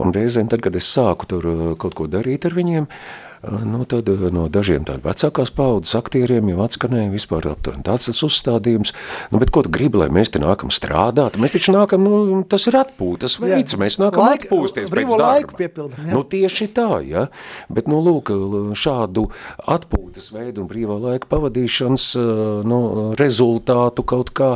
Un reizēm, tad, kad es sāku tur uh, kaut ko darīt ar viņiem, uh, nu, tad uh, no dažiem tādiem vecākās paudzes aktieriem jau atskanēja vispār tāds tas uzstādījums, nu, bet ko tu gribi, lai mēs te nākam strādāt? Mēs taču nākam, nu, tas ir atpūtas veids, mēs nākam Laika- atpūsties brīvo laiku piepildam, jā. Nu, tieši tā, ja. Bet, nu, lūk, šādu atpūtas veidu un brīvā laika pavadīšanas nu, rezultātu kaut kā,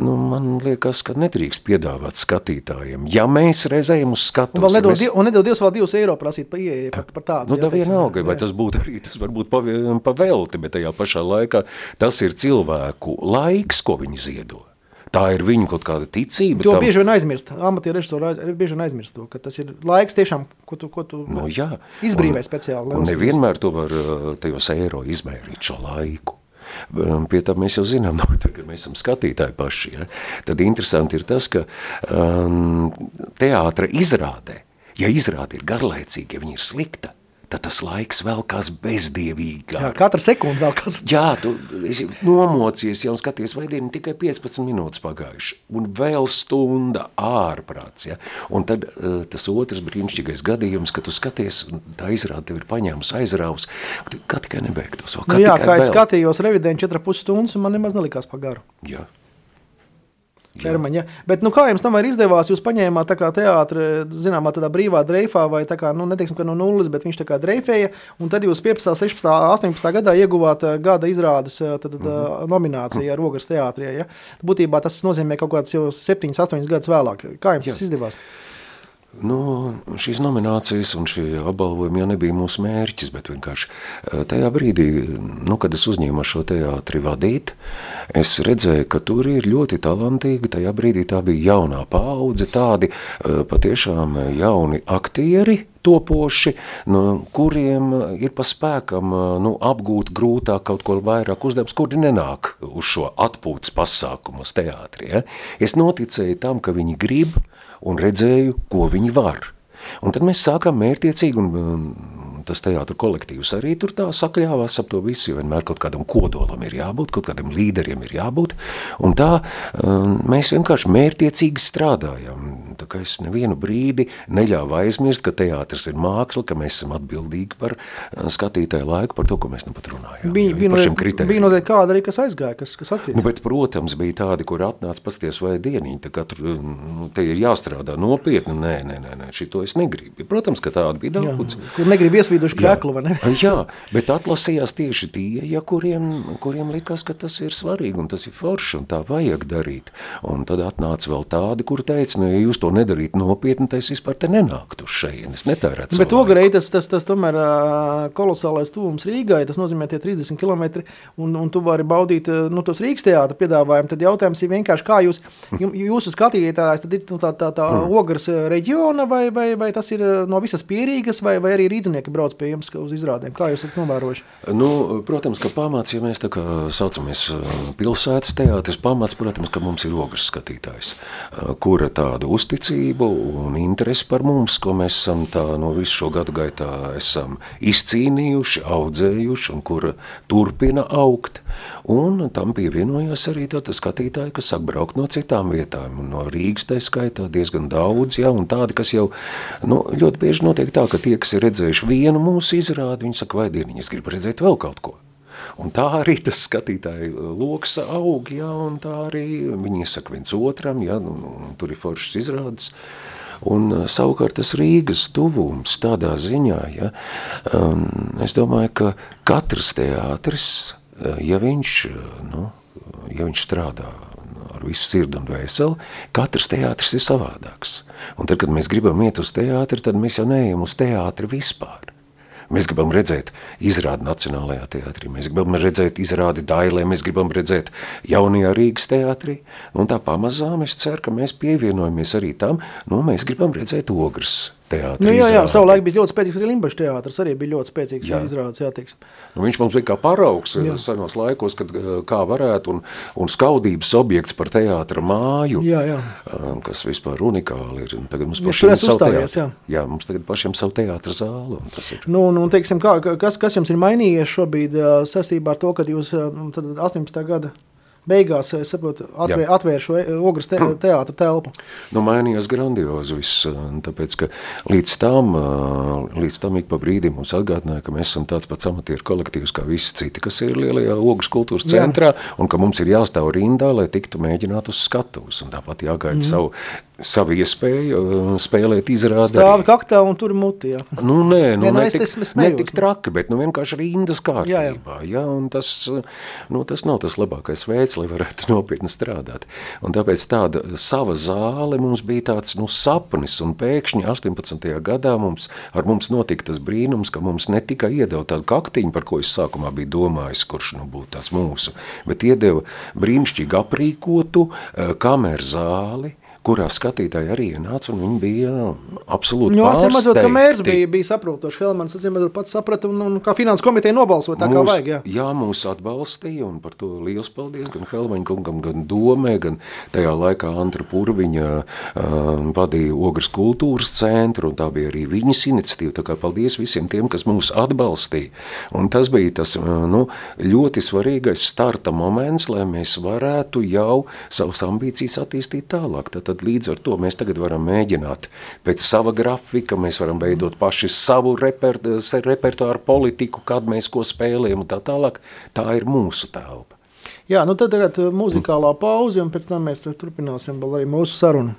nu, man liekas, ka nedrīkst piedāvāt skatītājiem. Ja mēs reizēm uz Un, skatuves... vēl nedod, mēs- un nedod Dievs vēl divus eiro prasīt par ieeju, par, par tādu. Nu, jā, tā vienalga, vai tas būtu arī, tas varbūt pavi- pavelti, bet tajā pašā laikā tas ir cilvēku laiks, ko viņi ziedo. Tā ir viņu kaut kāda ticība. To tam- bieži vien aizmirst. Amatieru režisori bieži vien aizmirst to, ka tas ir laiks tiešām, ko tu, ko tu Nu, jā. izbrīvē Un- speciāli. Un nevienmēr to var uh, tajos eiro izmērīt šo laiku. Um, Pie tam mēs jau zinām, no, tad, kad mēs esam skatītāji paši. Ja? Tad interesanti ir tas, ka um, teātra izrādē, ja izrāde ir garlaicīga, ja viņa ir slikta, tad tas laiks velkās bezdievīgāk. Jā, katra sekunde vēl kas. Jā, tu nomocies jau un skaties, vai diena tikai 15 minūtes pagājuši, un vēl stunda ārprāts, ja? Un tad uh, tas otrs brīnišķīgais gadījums, kad tu skaties, tā izrāda tev ir paņēmus aizrāvus, kā tikai nebeigtos. Nu jā, kā vēl. es skatījos revidēni 4,5 stundas, un man nemaz nelikās pa garu. Jā. Ķermeņa. Bet, nu, kā jums tam izdevās? Jūs paņēmāt tā kā teātri, zināmā tādā brīvā dreifā, vai tā kā, nu, neteiksim, ka no nulles, bet viņš tā kā dreifēja, un tad jūs 15, 16, 18 gadā ieguvāt eh, gada izrādes eh, tad, tad, mm -hmm. nomināciju ar Rogas teātrie. Ja? Būtībā tas nozīmē kaut kāds jau 7, 8 gadus vēlāk. Kā jums Jā. tas izdevās? Nu, šīs nominācijas un šie apbalvojumi jau nebija mūsu mērķis, bet vienkārši eh, tajā brīdī, nu, kad es uzņēmu šo teātri vadīt, es redzēju, ka tur ir ļoti talantīgi, tajā brīdī tā bija jaunā paudze, tādi eh, patiešām jauni aktieri, topoši, nu, kuriem ir pa spēkam nu, apgūt grūtāk kaut ko vairāk uzdevums, kuri nenāk uz šo atpūtas pasākumu uz teātri. Ja? Es noticēju tam, ka viņi grib, un redzēju, ko viņi var. Un tad mēs sākām mērtiecīgi, un um, tas teātru kolektīvs arī tur tā sakļāvās ap to visu, vienmēr kaut kādam kodolam ir jābūt, kaut kādam līderiem ir jābūt, un tā um, mēs vienkārši mērtiecīgi strādājam. Es nevienu brīdi neļāvu aizmirst, ka teātris ir māksla, ka mēs esam atbildīgi par uh, skatītāju laiku, par to, ko mēs nu pat runājam. Bija, bija, noteikti, bija noteikti kāda arī, kas aizgāja, kas, kas attiec. Nu, bet, protams, bija tādi, kur atnāca pasties vai dieniņi, kā tur, nu, te ir jāstrādā nopietni, nē, nē, nē, nē, šito es negribu. Protams, ka tāda bija daudz. Jā, kur negrib iesvīduši kreklu, vai ne? jā, bet atlasījās tieši tie, ja kuriem, kuriem likās, ka tas ir svarīgi un tas ir forši un tā vajag darīt. Un tad atnāca vēl tādi, kuri teica, nu, ja jūs to nedarītu nopietni, tad es vispār te nenāktu uz šejienes, netērētu Bet ogrei tas, tas, tas tomēr kolosālais tuvums Rīgai, tas nozīmē tie 30 km, un, un tu vari baudīt nu, tos Rīgas teātra piedāvājumu, tad jautājums ir vienkārši, kā jūs, jūsu skatītājs, tad ir nu, tā, tā, tā mm. ogras reģiona, vai, vai, vai tas ir no visas pierīgas, vai, vai arī rīdzinieki brauc pie jums uz izrādēm? Kā jūs esat novērojuši? Nu, protams, ka pamāts, ja mēs tā kā saucamies pilsētas teātris, pamāts, protams, ka mums ir ogras skatītājs, kura tādu uztic uzticību un interesi par mums, ko mēs esam tā no visu šo gadu gaitā esam izcīnījuši, audzējuši un kur turpina augt. Un tam pievienojās arī tādi skatītāji, kas sāk braukt no citām vietām. No Rīgas tā skaitā diezgan daudz, ja, un tādi, kas jau nu, ļoti bieži notiek tā, ka tie, kas ir redzējuši vienu mūsu izrādi, viņi saka, vai dieniņi, es gribu redzēt vēl kaut ko. Un tā arī tas skatītāju loks aug, ja, un tā arī viņi saka viens otram, ja, un, un tur ir foršas izrādes. Un savukārt tas Rīgas tuvums tādā ziņā, ja, um, es domāju, ka katrs teātris, ja viņš, nu, ja viņš strādā ar visu sirdu un dvēseli, katrs teātris ir savādāks. Un tad, kad mēs gribam iet uz teātri, tad mēs jau neejam uz teātri vispār. Mēs gribam redzēt izrādi Nacionālajā teātrī, mēs gribam redzēt izrādi Dailē, mēs gribam redzēt jaunajā Rīgas teātrī. Un tā pamazām es ceru, ka mēs pievienojamies arī tam, nu, mēs gribam redzēt ogres teātris. Nu, jā, jā, savulaik bija ļoti spēcīgs arī Limbaģa teātris, arī bija ļoti spēcīgs jā. izrādes, jāteiks. Nu, viņš mums bija kā paraugs jā. senos laikos, kad kā varētu, un, un skaudības objekts par teātra māju, jā, jā. kas vispār unikāli ir. Tagad mums pašiem savu teātru. Jā. jā, mums tagad pašiem savu teātra zāli, un tas ir. Nu, nu, teiksim, kā, kas, kas jums ir mainījies šobrīd saistībā ar to, kad jūs tad 18. gada beigās, es saprotu, atvēr, atvēr šo e, ogras te, teātra telpu. Nu, mainījās grandiozi viss, tāpēc, ka līdz tam, līdz tam ik pa brīdim mums atgādināja, ka mēs esam tāds pats amatieru kolektīvs kā visi citi, kas ir lielajā ogras kultūras centrā, Jā. un ka mums ir jāstāv rindā, lai tiktu mēģināt uz skatuves, un tāpat jāgaida mm. savu savu iespēju uh, spēlēt izrādi. Stāvi kaktā un tur muti, jā. Nu, nē, nu, jā, nu, netik, netik traki, bet nu, vienkārši rindas kārtībā. Jā, jā. Jā, un tas, nu, tas nav tas labākais veids, lai varētu nopietni strādāt. Un tāpēc tāda sava zāle mums bija tāds nu, sapnis, un pēkšņi 18. gadā mums, ar mums notika tas brīnums, ka mums ne tikai iedeva tādu kaktiņu, par ko es sākumā biju domājis, kurš nu būtu tās mūsu, bet iedeva brīnišķīgi aprīkotu uh, kameru zāli, kurā skatītāji arī ienāca, un viņi bija absolūti Nu, pārsteigti. redzot, ka mērs bija, bija saprotošs. Helmans, redzot, pats saprata, un, un kā finanses komiteja nobalsoja tā, kā Mūs- vajag. Jā. jā, mūs atbalstīja, un par to liels paldies gan Helmaņa kungam, gan Domē, gan tajā laikā Antra Purviņa uh, vadīja Ogras kultūras centru, un tā bija arī viņas iniciatīva, tā kā paldies visiem tiem, kas mūs atbalstīja. Un tas bija tas uh, nu, ļoti svarīgais starta moments, lai mēs varētu jau savas ambīcijas attīstīt tālāk. Tad, tad līdz ar to mēs tagad varam mēģināt pēc sava grafika, mēs varam veidot paši savu reper, repertuāru politiku, kad mēs ko spēlējam un tā tālāk. Tā ir mūsu telpa. jā, nu tad tagad uh, muzikālā pauze, un pēc tam mēs turpināsim vēl arī mūsu sarunu.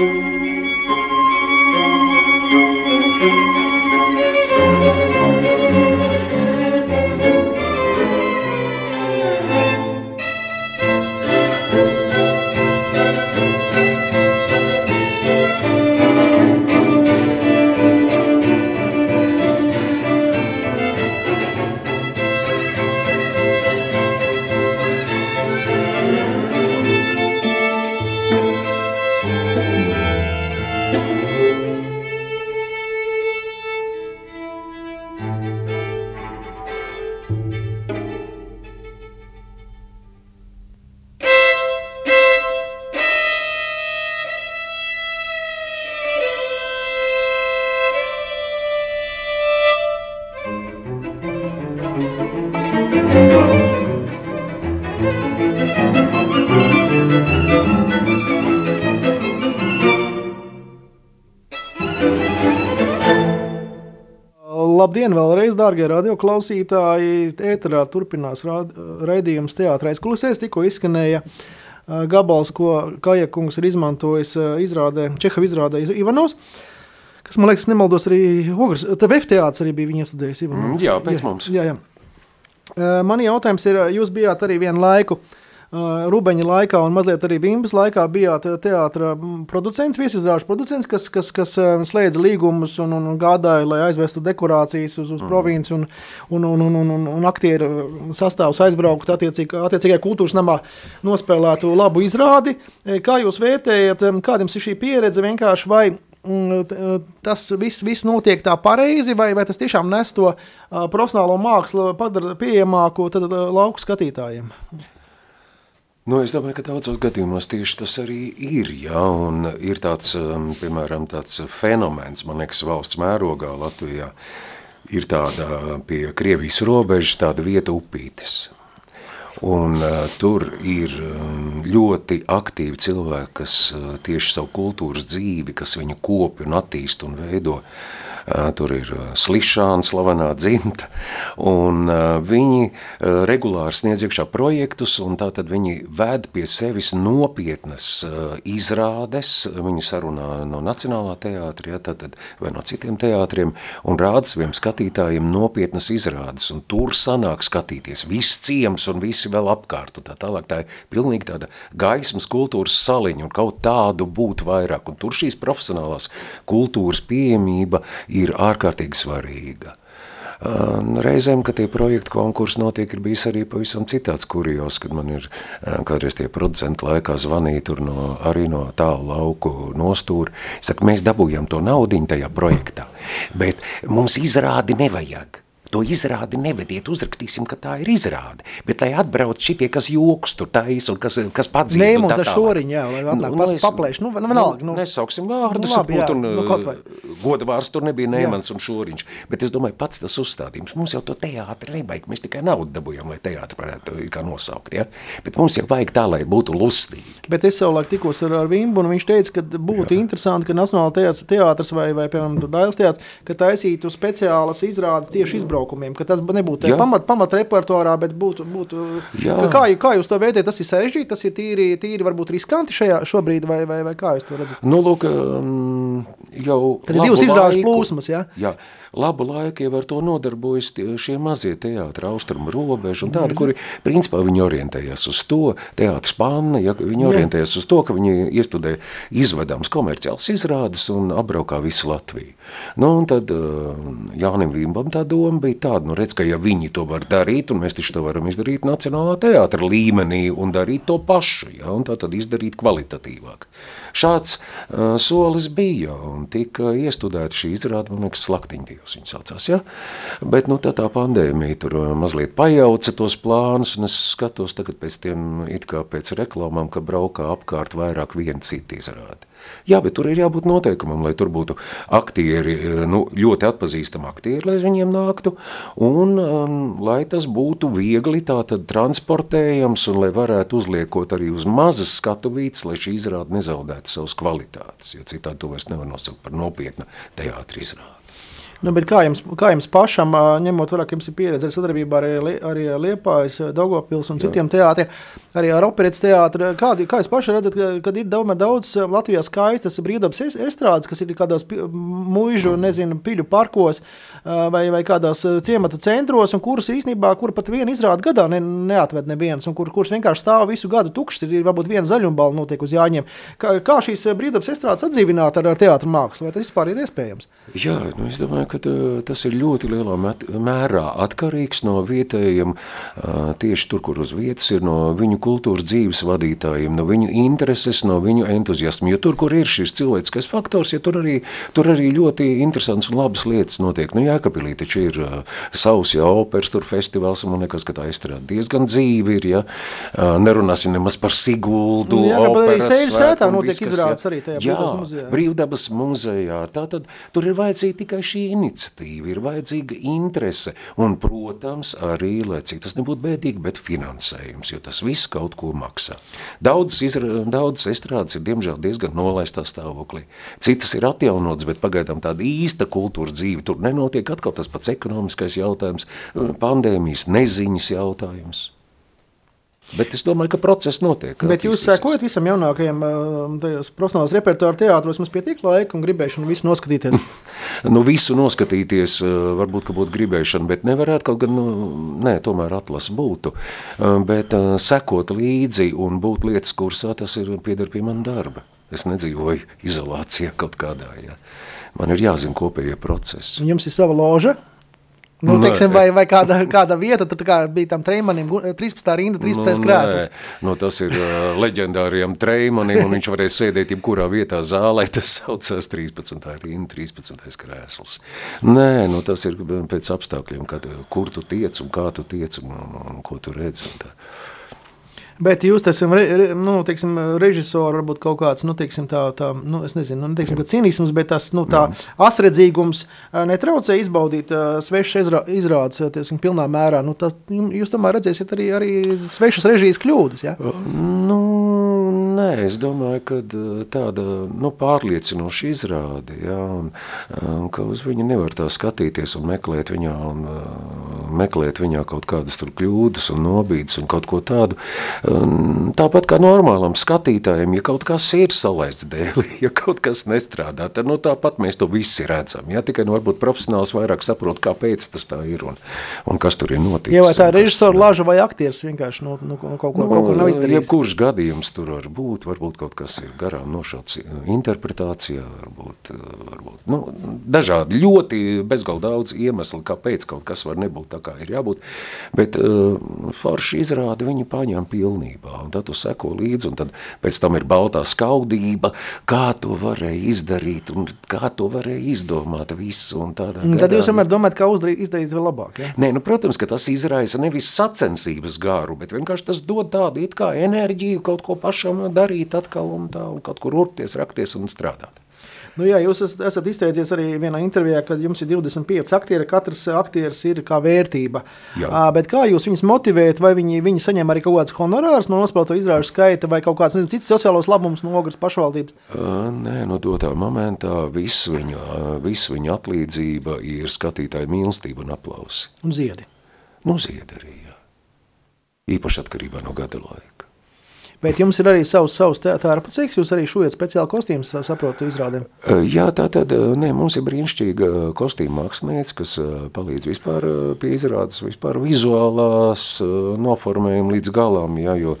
thank you Labdien, vēlreiz, dārgie radioklausītāji! Ēterā turpinās raidījums Teātris Klusēs. Tikko izskanēja gabals, ko Kajakungs ir izmantojis izrādē, Čehova izrādē Iz- Ivanovs. Kas, man liekas, nemaldos arī Ogres. TV teātris arī bija viņa studējis. Ivanovs. Mm, jā, pēc mums. Jā, jā. Man jautājums ir, jūs bijāt arī vienu laiku. ā, Rubeņa laikā un mazliet arī Bimbas laikā bijāt teātris producents, viesizrāžu producents, kas, kas, kas ā, slēdza līgumus un, un, gādāja, lai aizvestu dekorācijas uz, uz provinci un, un, un, un, un, un, un aktieru sastāvs aizbraukt attiecīgi, attiecīgajā kultūras namā, nospēlētu labu izrādi. Kā jūs vērtējat, em, kāda jums ir šī pieredze vienkārši vai tas viss, viss notiek tā pareizi, vai, vai tas tiešām nes to profesionālo mākslu, padara pieejamāku tad, lauku skatītājiem? Nu, es domāju, ka daudzos gadījumos tieši tas arī ir. Ja, un ir tāds, um, piemēram, tāds fenomens, man liekas, valsts mērogā Latvijā. Ir tāda pie Krievijas robežas, tāda vieta upītes. Un, uh, tur ir um, ļoti aktīvi cilvēki, kas uh, tieši savu kultūras dzīvi, kas viņu kopi un attīst un veido. Uh, tur ir slišāna, slavenā dzimta, un viņi regulāri sniedz iekšā projektus, un tātad viņi ved pie sevis nopietnas izrādes, viņi sarunā no Nacionālā teātra, ja, tātad, vai no citiem teātriem, un rāda saviem skatītājiem nopietnas izrādes, un tur sanāk skatīties viss ciems un visi vēl apkārt, un tā tālāk, tā ir pilnīgi tāda gaismas kultūras saliņa, un kaut tādu būtu vairāk, un tur šīs profesionālās kultūras pieejamība ir ārkārtīgi svarīga. Reizēm, kad tie projektu konkursi notiek, ir bijis arī pavisam citāds kurijos, kad man ir kādreiz tie producenti laikā zvanīja tur no, arī no tālu lauku nostūri. Saka, mēs dabūjam to naudiņu tajā projektā, bet mums izrādi nevajag. To izrādi nevediet, uzrakstīsim, ka tā ir izrāde. Bet, lai atbrauc šitie, kas joks tur taisa un kas, kas padzīst. Nē, mums ar šoriņu, jā, lai atnāk nu, es, paplēš. Nu, vienalga. Nu, nesauksim vārdus, nu, labi, jā, un, nu, uh, goda vārds tur nebija Nēmans jā. un šoriņš. Bet es domāju, pats tas uzstādījums. Mums jau to teātri nevajag, mēs tikai naudu dabujam, lai teātri varētu kā nosaukt. Ja? Bet mums jau vajag tā, lai būtu lustīgi. Bet es savulaik tikos ar, ar Vimbu, un viņš teica, ka būtu jā. interesanti, ka Nacionāla teātris, vai, vai, piemēram, Dailes teātris, ka taisītu speciālas izrādes tieši izbraukt izbraukumiem, ka tas nebūtu pamat, pamat repertuārā, bet būtu, būtu kā, kā jūs to vērtējat, tas ir sarežģīti, tas ir tīri, tīri varbūt riskanti šajā šobrīd, vai, vai, vai kā jūs to redzat? Nu, lūk, um, jau Kad ir divas izrāžu plūsmas, ja? jā? Labu laiku jau ar to nodarbojas šie mazie teātri, austrumu robežu un tādi, kuri principā viņi orientējas uz to, teātris panna, ja viņi orientējas uz to, ka viņi iestudē izvedams komerciāls izrādes un apbraukā visu Latviju. Nu, un tad uh, Jānim Vimbam tā doma bija tāda, nu redz, ka ja viņi to var darīt, un mēs taču to varam izdarīt Nacionālā teātra līmenī un darīt to pašu, ja, un tā tad izdarīt kvalitatīvāk. Šāds uh, solis bija un tika iestudēta šī izrāda, man liekas, slaktiņdīvs viņa saucās, ja? Bet, nu, tā tā pandēmija tur mazliet pajauca tos plānus, un es skatos tagad pēc tiem, it kā pēc reklāmām, ka braukā apkārt vairāk viena cita izrāda. Jā, bet tur ir jābūt noteikumam, lai tur būtu aktieri, nu, ļoti atpazīstami aktieri, lai viņiem nāktu, un um, lai tas būtu viegli tātad transportējams, un lai varētu uzliekot arī uz mazas skatuvītes, lai šī izrāda nezaudētu savas kvalitātes, jo citādi to vairs nevar nosaukt par nopietnu teātri izrādi. Nu, kā, jums, kā jums pašam, ņemot vērā, ka jums ir pieredze ar sadarbību ar, arī ar Liepājas, Daugopils un citiem teātriem, arī ar operetes teātri, kādi, kā jūs paši redzat, kad ir daudz, daudz Latvijā skaistas brīvdabas estrādes, kas ir kādos muižu, nezinu, piļu parkos vai, vai kādās ciematu centros, un kuras īstenībā, kur pat viena izrāda gadā ne, neatved neviens, un kur, kuras vienkārši stāv visu gadu tukšs, ir varbūt viena zaļumbala notiek uz jāņem. Kā, kā šīs brīvdabas estrādes atdzīvināt ar, ar teātru mākslu, vai tas vispār ir iespējams? Jā, nu es domāju, ka tas ir ļoti lielā mērā atkarīgs no vietējiem, tieši tur, kur uz vietas ir, no viņu kultūras dzīves vadītājiem, no viņu intereses, no viņu entuziasmu, jo tur, kur ir šis cilvēciskais faktors, ja tur arī, tur arī ļoti interesants un labas lietas notiek. Nu, Jēkabīlī taču ir savs, ja operas tur festivāls, un man liekas, ka tā izstrāda diezgan dzīvi ir, ja nerunāsim nemaz par Siguldu, nu, jā, operas, arī Sēļu sētā notiek izrādes arī tajā jā, muzejā. Brīvdabas muzejā, tā tad tur ir vajadzīga tikai šī iniciatīva, ir vajadzīga interese un, protams, arī, lai cik tas nebūtu bēdīgi, bet finansējums, jo tas viss kaut ko maksā. Daudzas, izra, daudzas estrādes ir, diemžēl, diezgan nolaistā stāvoklī. Citas ir atjaunotas, bet pagaidām tāda īsta kultūra dzīve tur nenotiek. Atkal tas pats ekonomiskais jautājums, pandēmijas neziņas jautājums. Bet es domāju, ka process notiek. Bet jūs sekojat visam jaunākajam profesionālās repertuāra teātros, mums pietiek laika un gribēšana visu noskatīties? nu, visu noskatīties varbūt, ka būtu gribēšana, bet nevarētu kaut gan, nu, nē, tomēr atlas būtu. Bet sekot līdzi un būt lietas kursā, tas ir piedar pie man darba. Es nedzīvoju izolācijā kaut kādā, ja. Man ir jāzina kopējie procesi. Jums ir sava loža? Nu, nē. teiksim, vai, vai kāda, kāda vieta, tad kā bija tam Treimanim, 13. rinda, 13. Nu, krēsls. Nu, tas ir uh, leģendāriem Treimanim, un viņš varēja sēdēt jebkurā vietā zālē, tas saucās 13. rinda, 13. krēsls. Nē, nu, tas ir pēc apstākļiem, kad, kur tu tiec un kā tu tiec un, un, un ko tu redzi. Un tā. Bet jūs esat re, re, nu, teiksim, režisors, varbūt kaut kāds, nu, teiksim, tā, tā, nu, es nezinu, nu, teiksim, cīnisms, bet tas, nu, tā asredzīgums netraucē izbaudīt uh, svešas izrādes, teiksim, pilnā mērā. Nu, tas, jūs tomēr redzēsiet arī, arī svešas režijas kļūdas, ja? Nu, nē, es domāju, ka tāda, nu, pārliecinoša izrāde, ja, un, un ka uz viņu nevar tā skatīties un meklēt viņā un meklēt viņā kaut kādas tur kļūdas un nobīdes un kaut ko tādu. Tāpat kā normālam skatītājiem, ja kaut kas ir salaists dēlī, ja kaut kas nestrādā, tad nu, tāpat mēs to visi redzam. Ja? Tikai nu, varbūt profesionāls vairāk saprot, kāpēc tas tā ir un, un kas tur ir noticis. Ja vai tā ir režisora laža vai aktieris vienkārši nu, nu, kaut, ko, nu, kaut ko nav izdarījis? Jebkurš gadījums tur var būt, varbūt kaut kas ir garām nošauts interpretācijā, varbūt, varbūt nu, dažādi ļoti bezgalīgi daudz iemeslu, kāpēc kaut kas var nebūt tā, kā ir jābūt. Bet uh, forši izrāda viņu paņem pilnībā, un tad tu seko līdzi, un tad pēc tam ir baltā skaudība, kā to varēja izdarīt, un kā to varēja izdomāt visu. Un tādā un tad jūs vienmēr domājat, kā uzdarīt, izdarīt vēl labāk, ja? Nē, nu, protams, ka tas izraisa nevis sacensības garu, bet vienkārši tas dod tādu it kā enerģiju kaut ko pašam darīt atkal un tā, un kaut kur urpties, rakties un strādāt. Nu, jā, jūs esat, esat izteicies arī vienā intervijā, ka jums ir 25 aktieri, katrs aktieris ir kā vērtība. Jā. Bet kā jūs viņus motivējat, vai viņi, viņi saņem arī kaut kādas honorāras no nospēlēto izrāžu skaita, vai kaut kāds nezinu, cits sociālos labumus no ogras pašvaldības? Uh, nē, no dotā momentā viss viņa, viss viņa atlīdzība ir skatītāja mīlestība un aplausi. Un ziedi? Nu, ziedi arī, jā. Īpaši atkarībā no gada laika. Bet jums ir arī savs, savs tērpa ceks, jūs arī šūjat speciāli kostīmus, saprotu, izrādēm? Jā, tā tad, nē, mums ir brīnišķīga kostīma māksliniece, kas palīdz vispār pie izrādes, vispār vizuālās noformējuma līdz galam, jā, jo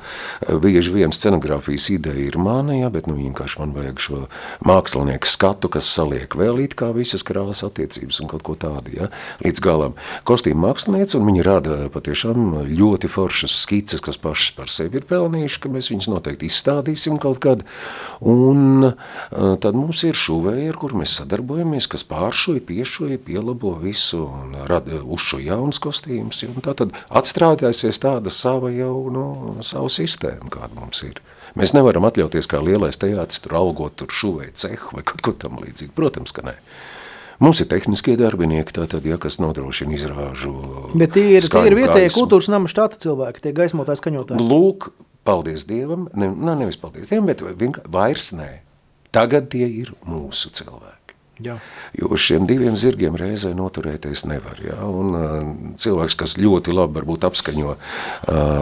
bieži vien scenogrāfijas ideja ir mana, jā, bet nu vienkārši man vajag šo mākslinieku skatu, kas saliek vēl it kā visas krāsas attiecības un kaut ko tādu, jā, līdz galam. Kostīma māksliniece, un viņi rada patiešām ļoti foršas skices, kas pašas par sevi ir pelnījuši, ka mēs viņus noteikti izstādīsim kaut kad. Un tad mums ir šuvēji, ar kur mēs sadarbojamies, kas pāršoja, piešoja, pielabo visu un rada uzšo jaunas kostīmus. Un tā tad atstrādāsies tāda sava jau, nu, savu sistēmu, kāda mums ir. Mēs nevaram atļauties kā lielais teātris tur algot tur šuvēju cehu vai kaut ko tam līdzīgi. Protams, ka nē. Mums ir tehniskie darbinieki, tātad, ja, kas nodrošina izrāžu. Bet tie ir, tie ir vietējie kultūras nama štata cilvēki, tie gaismotāji skaņotāji. Lūk, paldies Dievam, ne, ne, nevis paldies Dievam, bet vairs nē. Tagad tie ir mūsu cilvēki. Jā. Jo uz šiem diviem zirgiem reizē noturēties nevar. Ja? Un, uh, cilvēks, kas ļoti labi apskaņo uh,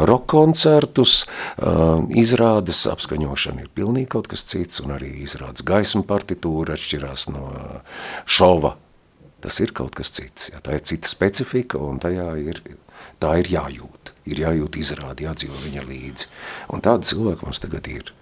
rock koncertus, uh, izrādes apskaņošana ir pilnīgi kaut kas cits, un arī izrādes gaismu partitūra atšķirās no šova. Tas ir kaut kas cits. Ja? Tā ir cita specifika, un tajā ir, tā ir jājūt ir jājūt izrādi, jādzīvo viņa līdzi. Un tādi cilvēki mums tagad ir.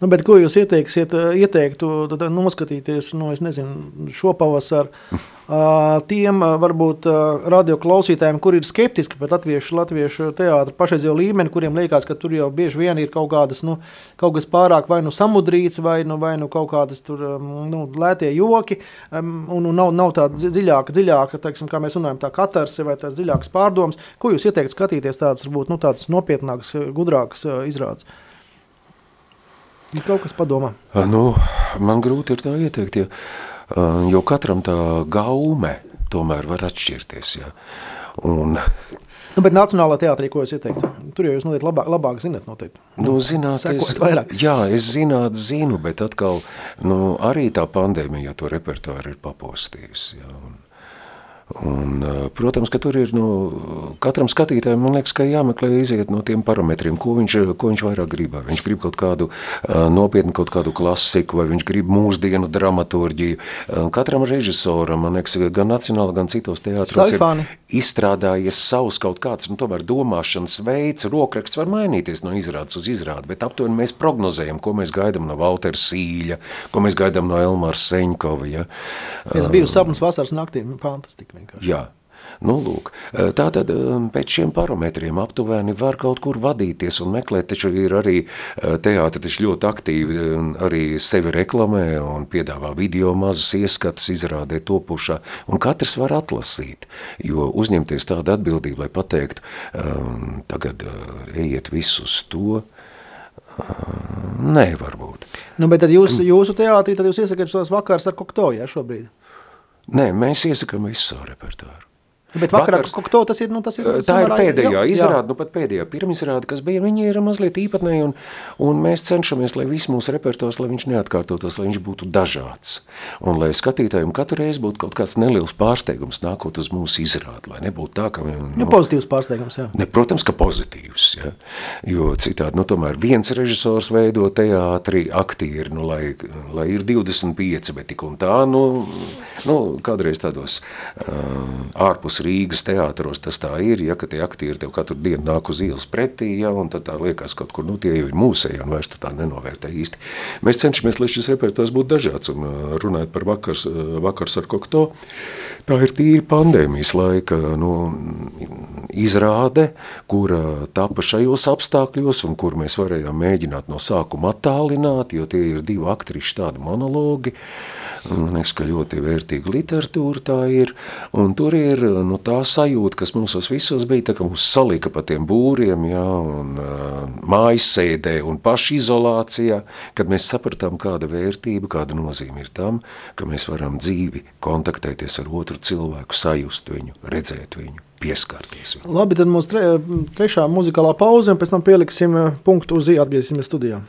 Nu, bet ko jūs ieteiksiet, ieteiktu noskatīties, nu, nezinu, šo pavasaru tiem varbūt radio klausītājiem, kur ir skeptiski pret latviešu, latviešu teātru pašreizējo līmeni, kuriem liekas, ka tur jau bieži vien ir kaut kādas, nu, kaut kas pārāk vai nu samudrīts, vai nu, vai nu kaut kādas tur, nu, lētie joki, un, un nav, nav tāda dziļāka, dziļāka, teiksim, kā mēs runājam, tā katarse vai tās dziļākas pārdomas. Ko jūs ieteikt skatīties tādas, varbūt, nu, tādas nopietnākas, gudrākas izrādes? Ir kaut kas padomā. Nu, man grūti ir tā ieteikt, ja, jo katram tā gaume tomēr var atšķirties. Ja. Un, Nu, bet Nacionālā teātrī, ko es ieteiktu? Tur jau jūs noteikti labāk, labāk zināt noteikti. Nu, zināt, es, jā, es zināt zinu, bet atkal, nu, arī tā pandēmija to repertuāru ir papostījusi. Jā, un, Un, protams, ka tur ir nu, katram skatītājam, man liekas, ka jāmeklē iziet no tiem parametriem, ko viņš, ko viņš vairāk grib. Vai viņš grib kaut kādu nopietnu, kaut kādu klasiku, vai viņš grib mūsdienu dramaturģiju. Katram režisoram, man liekas, gan nacionāli, gan citos teātros ir izstrādājies savs kaut kāds, nu, tomēr domāšanas veids, rokraksts var mainīties no izrādes uz izrādi, bet aptuveni mēs prognozējam, ko mēs gaidām no Valtera Sīļa, ko mēs gaidām no Elmāra Seņkova. Ja. Es biju sapnis vasaras naktī, fantastika vienkārši. Jā. Nu, lūk, tātad pēc šiem parametriem aptuveni var kaut kur vadīties un meklēt, taču ir arī teātri taču ļoti aktīvi arī sevi reklamē un piedāvā video mazas ieskatas, izrādē topušā, un katrs var atlasīt, jo uzņemties tādu atbildību, lai pateikt, tagad ejiet visus to, Nē, varbūt. Nu, bet tad jūs, jūsu teātrī, tad jūs iesakāt šos vakars ar kokto, ja, šobrīd? Nē, mēs iesakām visu savu repertuāru. Bet vakarā Vakars, kokto, tas ir, nu, tas ir... Tā ir pēdējā jā, izrāda, jā. nu pat pēdējā pirmizrāda, kas bija, viņi ir mazliet īpatnēji, un, un mēs cenšamies, lai viss mūsu repertuārs, lai viņš neatkārtotos, lai viņš būtu dažāds. un lai skatītājiem katru reizi būtu kaut kāds neliels pārsteigums nākot uz mūsu izrādi, lai nebūtu tā, ka... Nu, nu, pozitīvs pārsteigums, jā. Ne, protams, ka pozitīvs, ja? jo citādi, nu, tomēr viens režisors veido teātri, aktieri, nu, lai, lai ir 25, bet tik un tā, nu, nu kādreiz tādos uh, ārpus Rīgas teātros tas tā ir, ja, ka tie aktieri tev katru dienu nāk uz ielas pretī, ja, un tad tā liekas kaut kur, nu, tie jau ir mūsēji, un vairs tu tā nenovērtē īsti. Mēs cenšamies, lai šis repertors būtu dažāds, un runājot par vakars, vakars ar kokto, tā ir tīri pandēmijas laika, nu, izrāde, kura tapa šajos apstākļos, un kur mēs varējām mēģināt no sākuma attālināt, jo tie ir divi aktriši tādi monologi, Man liekas, ka ļoti vērtīga literatūra tā ir, un tur ir nu, tā sajūta, kas mums visos bija, tā kā mums salika pa tiem būriem, jā, un uh, mājasēdē un pašizolācijā, kad mēs sapratām, kāda vērtība, kāda nozīme ir tam, ka mēs varam dzīvi kontaktēties ar otru cilvēku, sajust viņu, redzēt viņu pieskarties. Labi, tad mums tre, trešā muzikālā pauze, un pēc tam pieliksim punktu uz ī, atgriezīsimies studijā.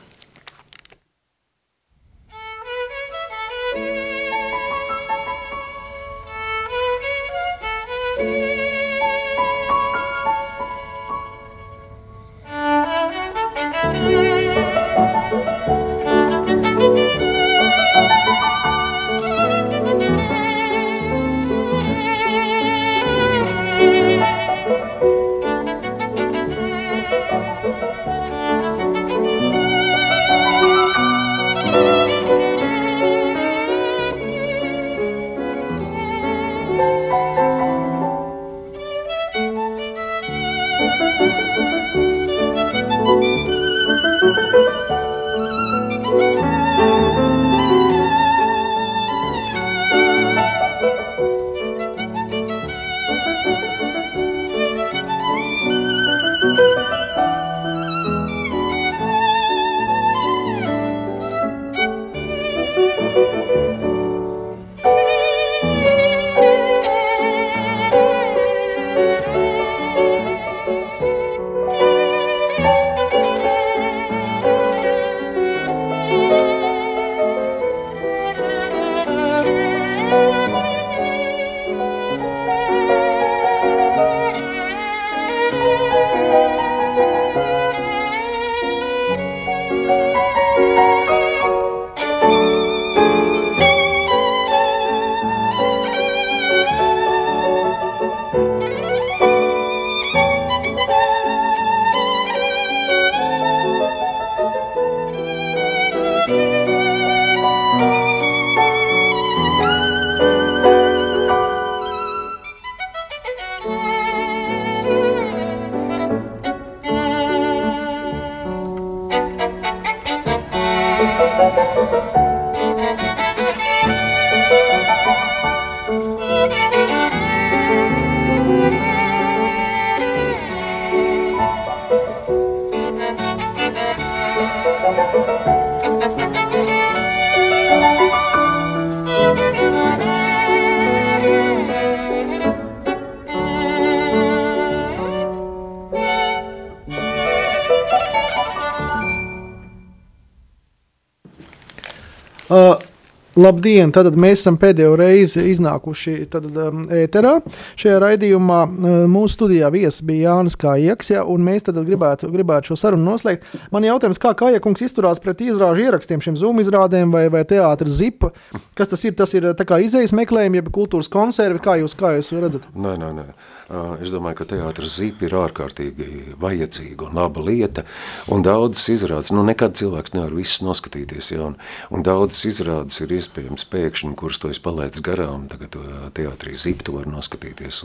Labdien! Tad mēs esam pēdējo reizi iznākuši tad, um, ēterā. Šajā raidījumā uh, mūsu studijā viesis bija Jānis Kājaks, ja, un mēs gribētu, gribētu šo sarunu noslēgt. Man jautājums, kā Kājakungs izturās pret izrāžu ierakstiem, šiem Zoom izrādēm vai, vai teātris zipa? Kas tas ir? Tas ir izējas meklējumi, jeb kultūras konservi, kā jūs, kā jūs redzat? Nē, nē, nē. Es domāju, ka teātris zipa ir ārkārtīgi vajadzīga un laba lieta, un daudzas izrādes, nu nekad cilvēks nevar visus noskatīties, ja, un, un daudzas izrādes ir iespējams pēkšņi, kurus to es palaidu garām, tagad teātrī zipa to var noskatīties,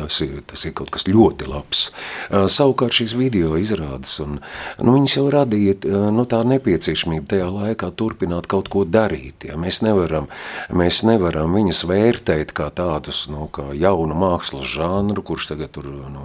tas ir, tas ir kaut kas ļoti labs. Savukārt šīs video izrādes, un nu, viņas jau radīja nu, tā nepieciešamība tajā laikā turpināt kaut ko darīt, ja. mēs nevaram, mēs nevaram viņas vērtēt kā tādus, nu, kā jaunu mākslas žāru, žanru, kurš tagad tur, nu,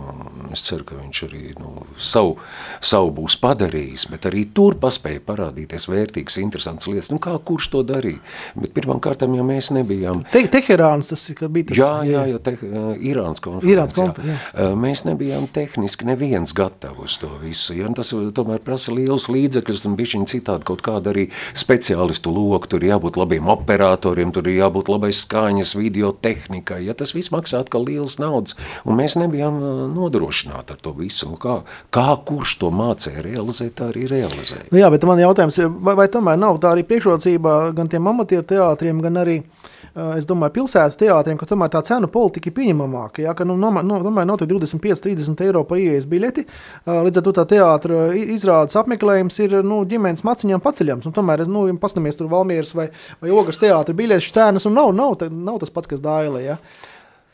es ceru, ka viņš arī nu, savu, savu būs padarījis, bet arī tur paspēja parādīties vērtīgas, interesantas lietas. Nu, kā kurš to darīja? Bet pirmām kārtām, ja mēs nebijām... Te, Teherāns tas bija tas... Jā, jā, jā, te, Irāns konferences. Irāns konferences, jā. Mēs nebijām tehniski neviens gatavs uz to visu. Ja? Tas tomēr prasa liels līdzekļus un bišķiņ citādi kaut kāda arī speciālistu loku. Tur jābūt labiem operatoriem, tur jābūt labai skaņas, video tehnikai. Ja? Tas viss maksā atkal liels naudas, un mēs nebijām nodrošināti ar to visu. Kā, kā kurš to mācīja realizēt, tā arī realizēja. Nu jā, bet man jautājums, vai, vai tomēr nav tā arī priekšrocība gan tiem amatieru teātriem, gan arī es domāju, pilsētu teātriem, ka tomēr tā cenu politika ir pieņemamāka. Ja, ka, nu, no, no, tomēr nav 25, 30 eiro par ieejas biļeti. Līdz ar to tā teātra izrādes apmeklējums ir nu, ģimenes maciņām paceļams. Un tomēr, nu, ja pastamies tur Valmieras vai, vai Ogras teātra biļešu cenas, un nav, nav, nav tas pats, kas Dāila. Ja.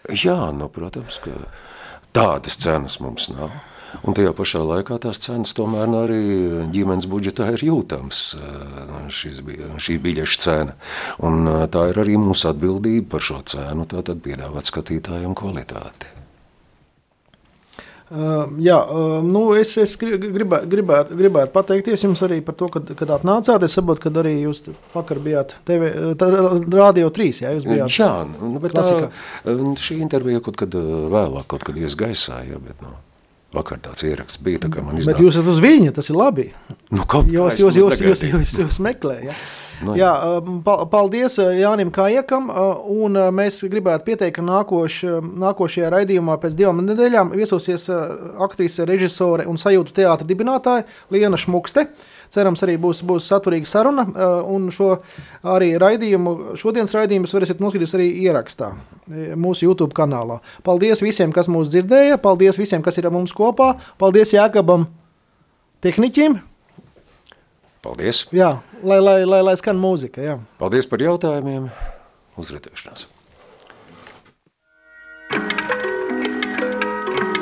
Jā, nu, protams, ka tādas cenas mums nav. Un tajā pašā laikā tās cenas tomēr arī ģimenes budžetā ir jūtams, šis, šī biļešu cena. Un tā ir arī mūsu atbildība par šo cenu, tātad piedāvāt skatītājiem kvalitāti. Uh, jā, uh, nu es, es gribētu, gribētu, gribētu pateikties jums arī par to, kad, kad atnācāt. Es saprotu, ka arī jūs vakar bijāt TV, tā, Radio 3. Jā, jūs bijāt jā nu, bet klasikā. tā, šī intervija kaut kad vēlāk, kaut kad ies gaisā, jā, bet no. Nu, vakar tāds ieraksts bija, tā kā man izdevās. Bet jūs esat uz viņa, tas ir labi. Nu, kaut jūs, jūs, jūs, jūs, jūs, jūs meklē, jā. No, jā. jā, um, paldies uh, Jānim Kājekam, uh, un uh, mēs gribētu pieteikt, ka nākoš, nākošajā raidījumā pēc divām nedēļām viesosies aktrise, režisore un sajūtu teātra dibinātāja Liena Šmukste. Cerams, arī būs, būs saturīga saruna, un šo arī raidījumu, šodienas raidījumus varēsiet noskatīties arī ierakstā mūsu YouTube kanālā. Paldies visiem, kas mūs dzirdēja, paldies visiem, kas ir ar mums kopā, paldies Jākabam tehniķim, Paldies! Jā, lai, lai, lai, lai skan mūzika. Jā. Paldies par jautājumiem! Uzredzēšanās!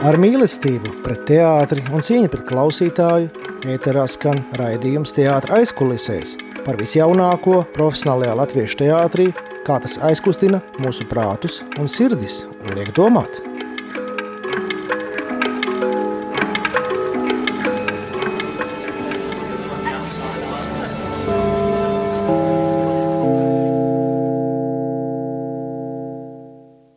Ar mīlestību pret teātri un cieņu pret klausītāju ēterā skan raidījums teātra aizkulisēs par visjaunāko profesionālajā latviešu teātrī, kā tas aizkustina mūsu prātus un sirdis un liek domāt.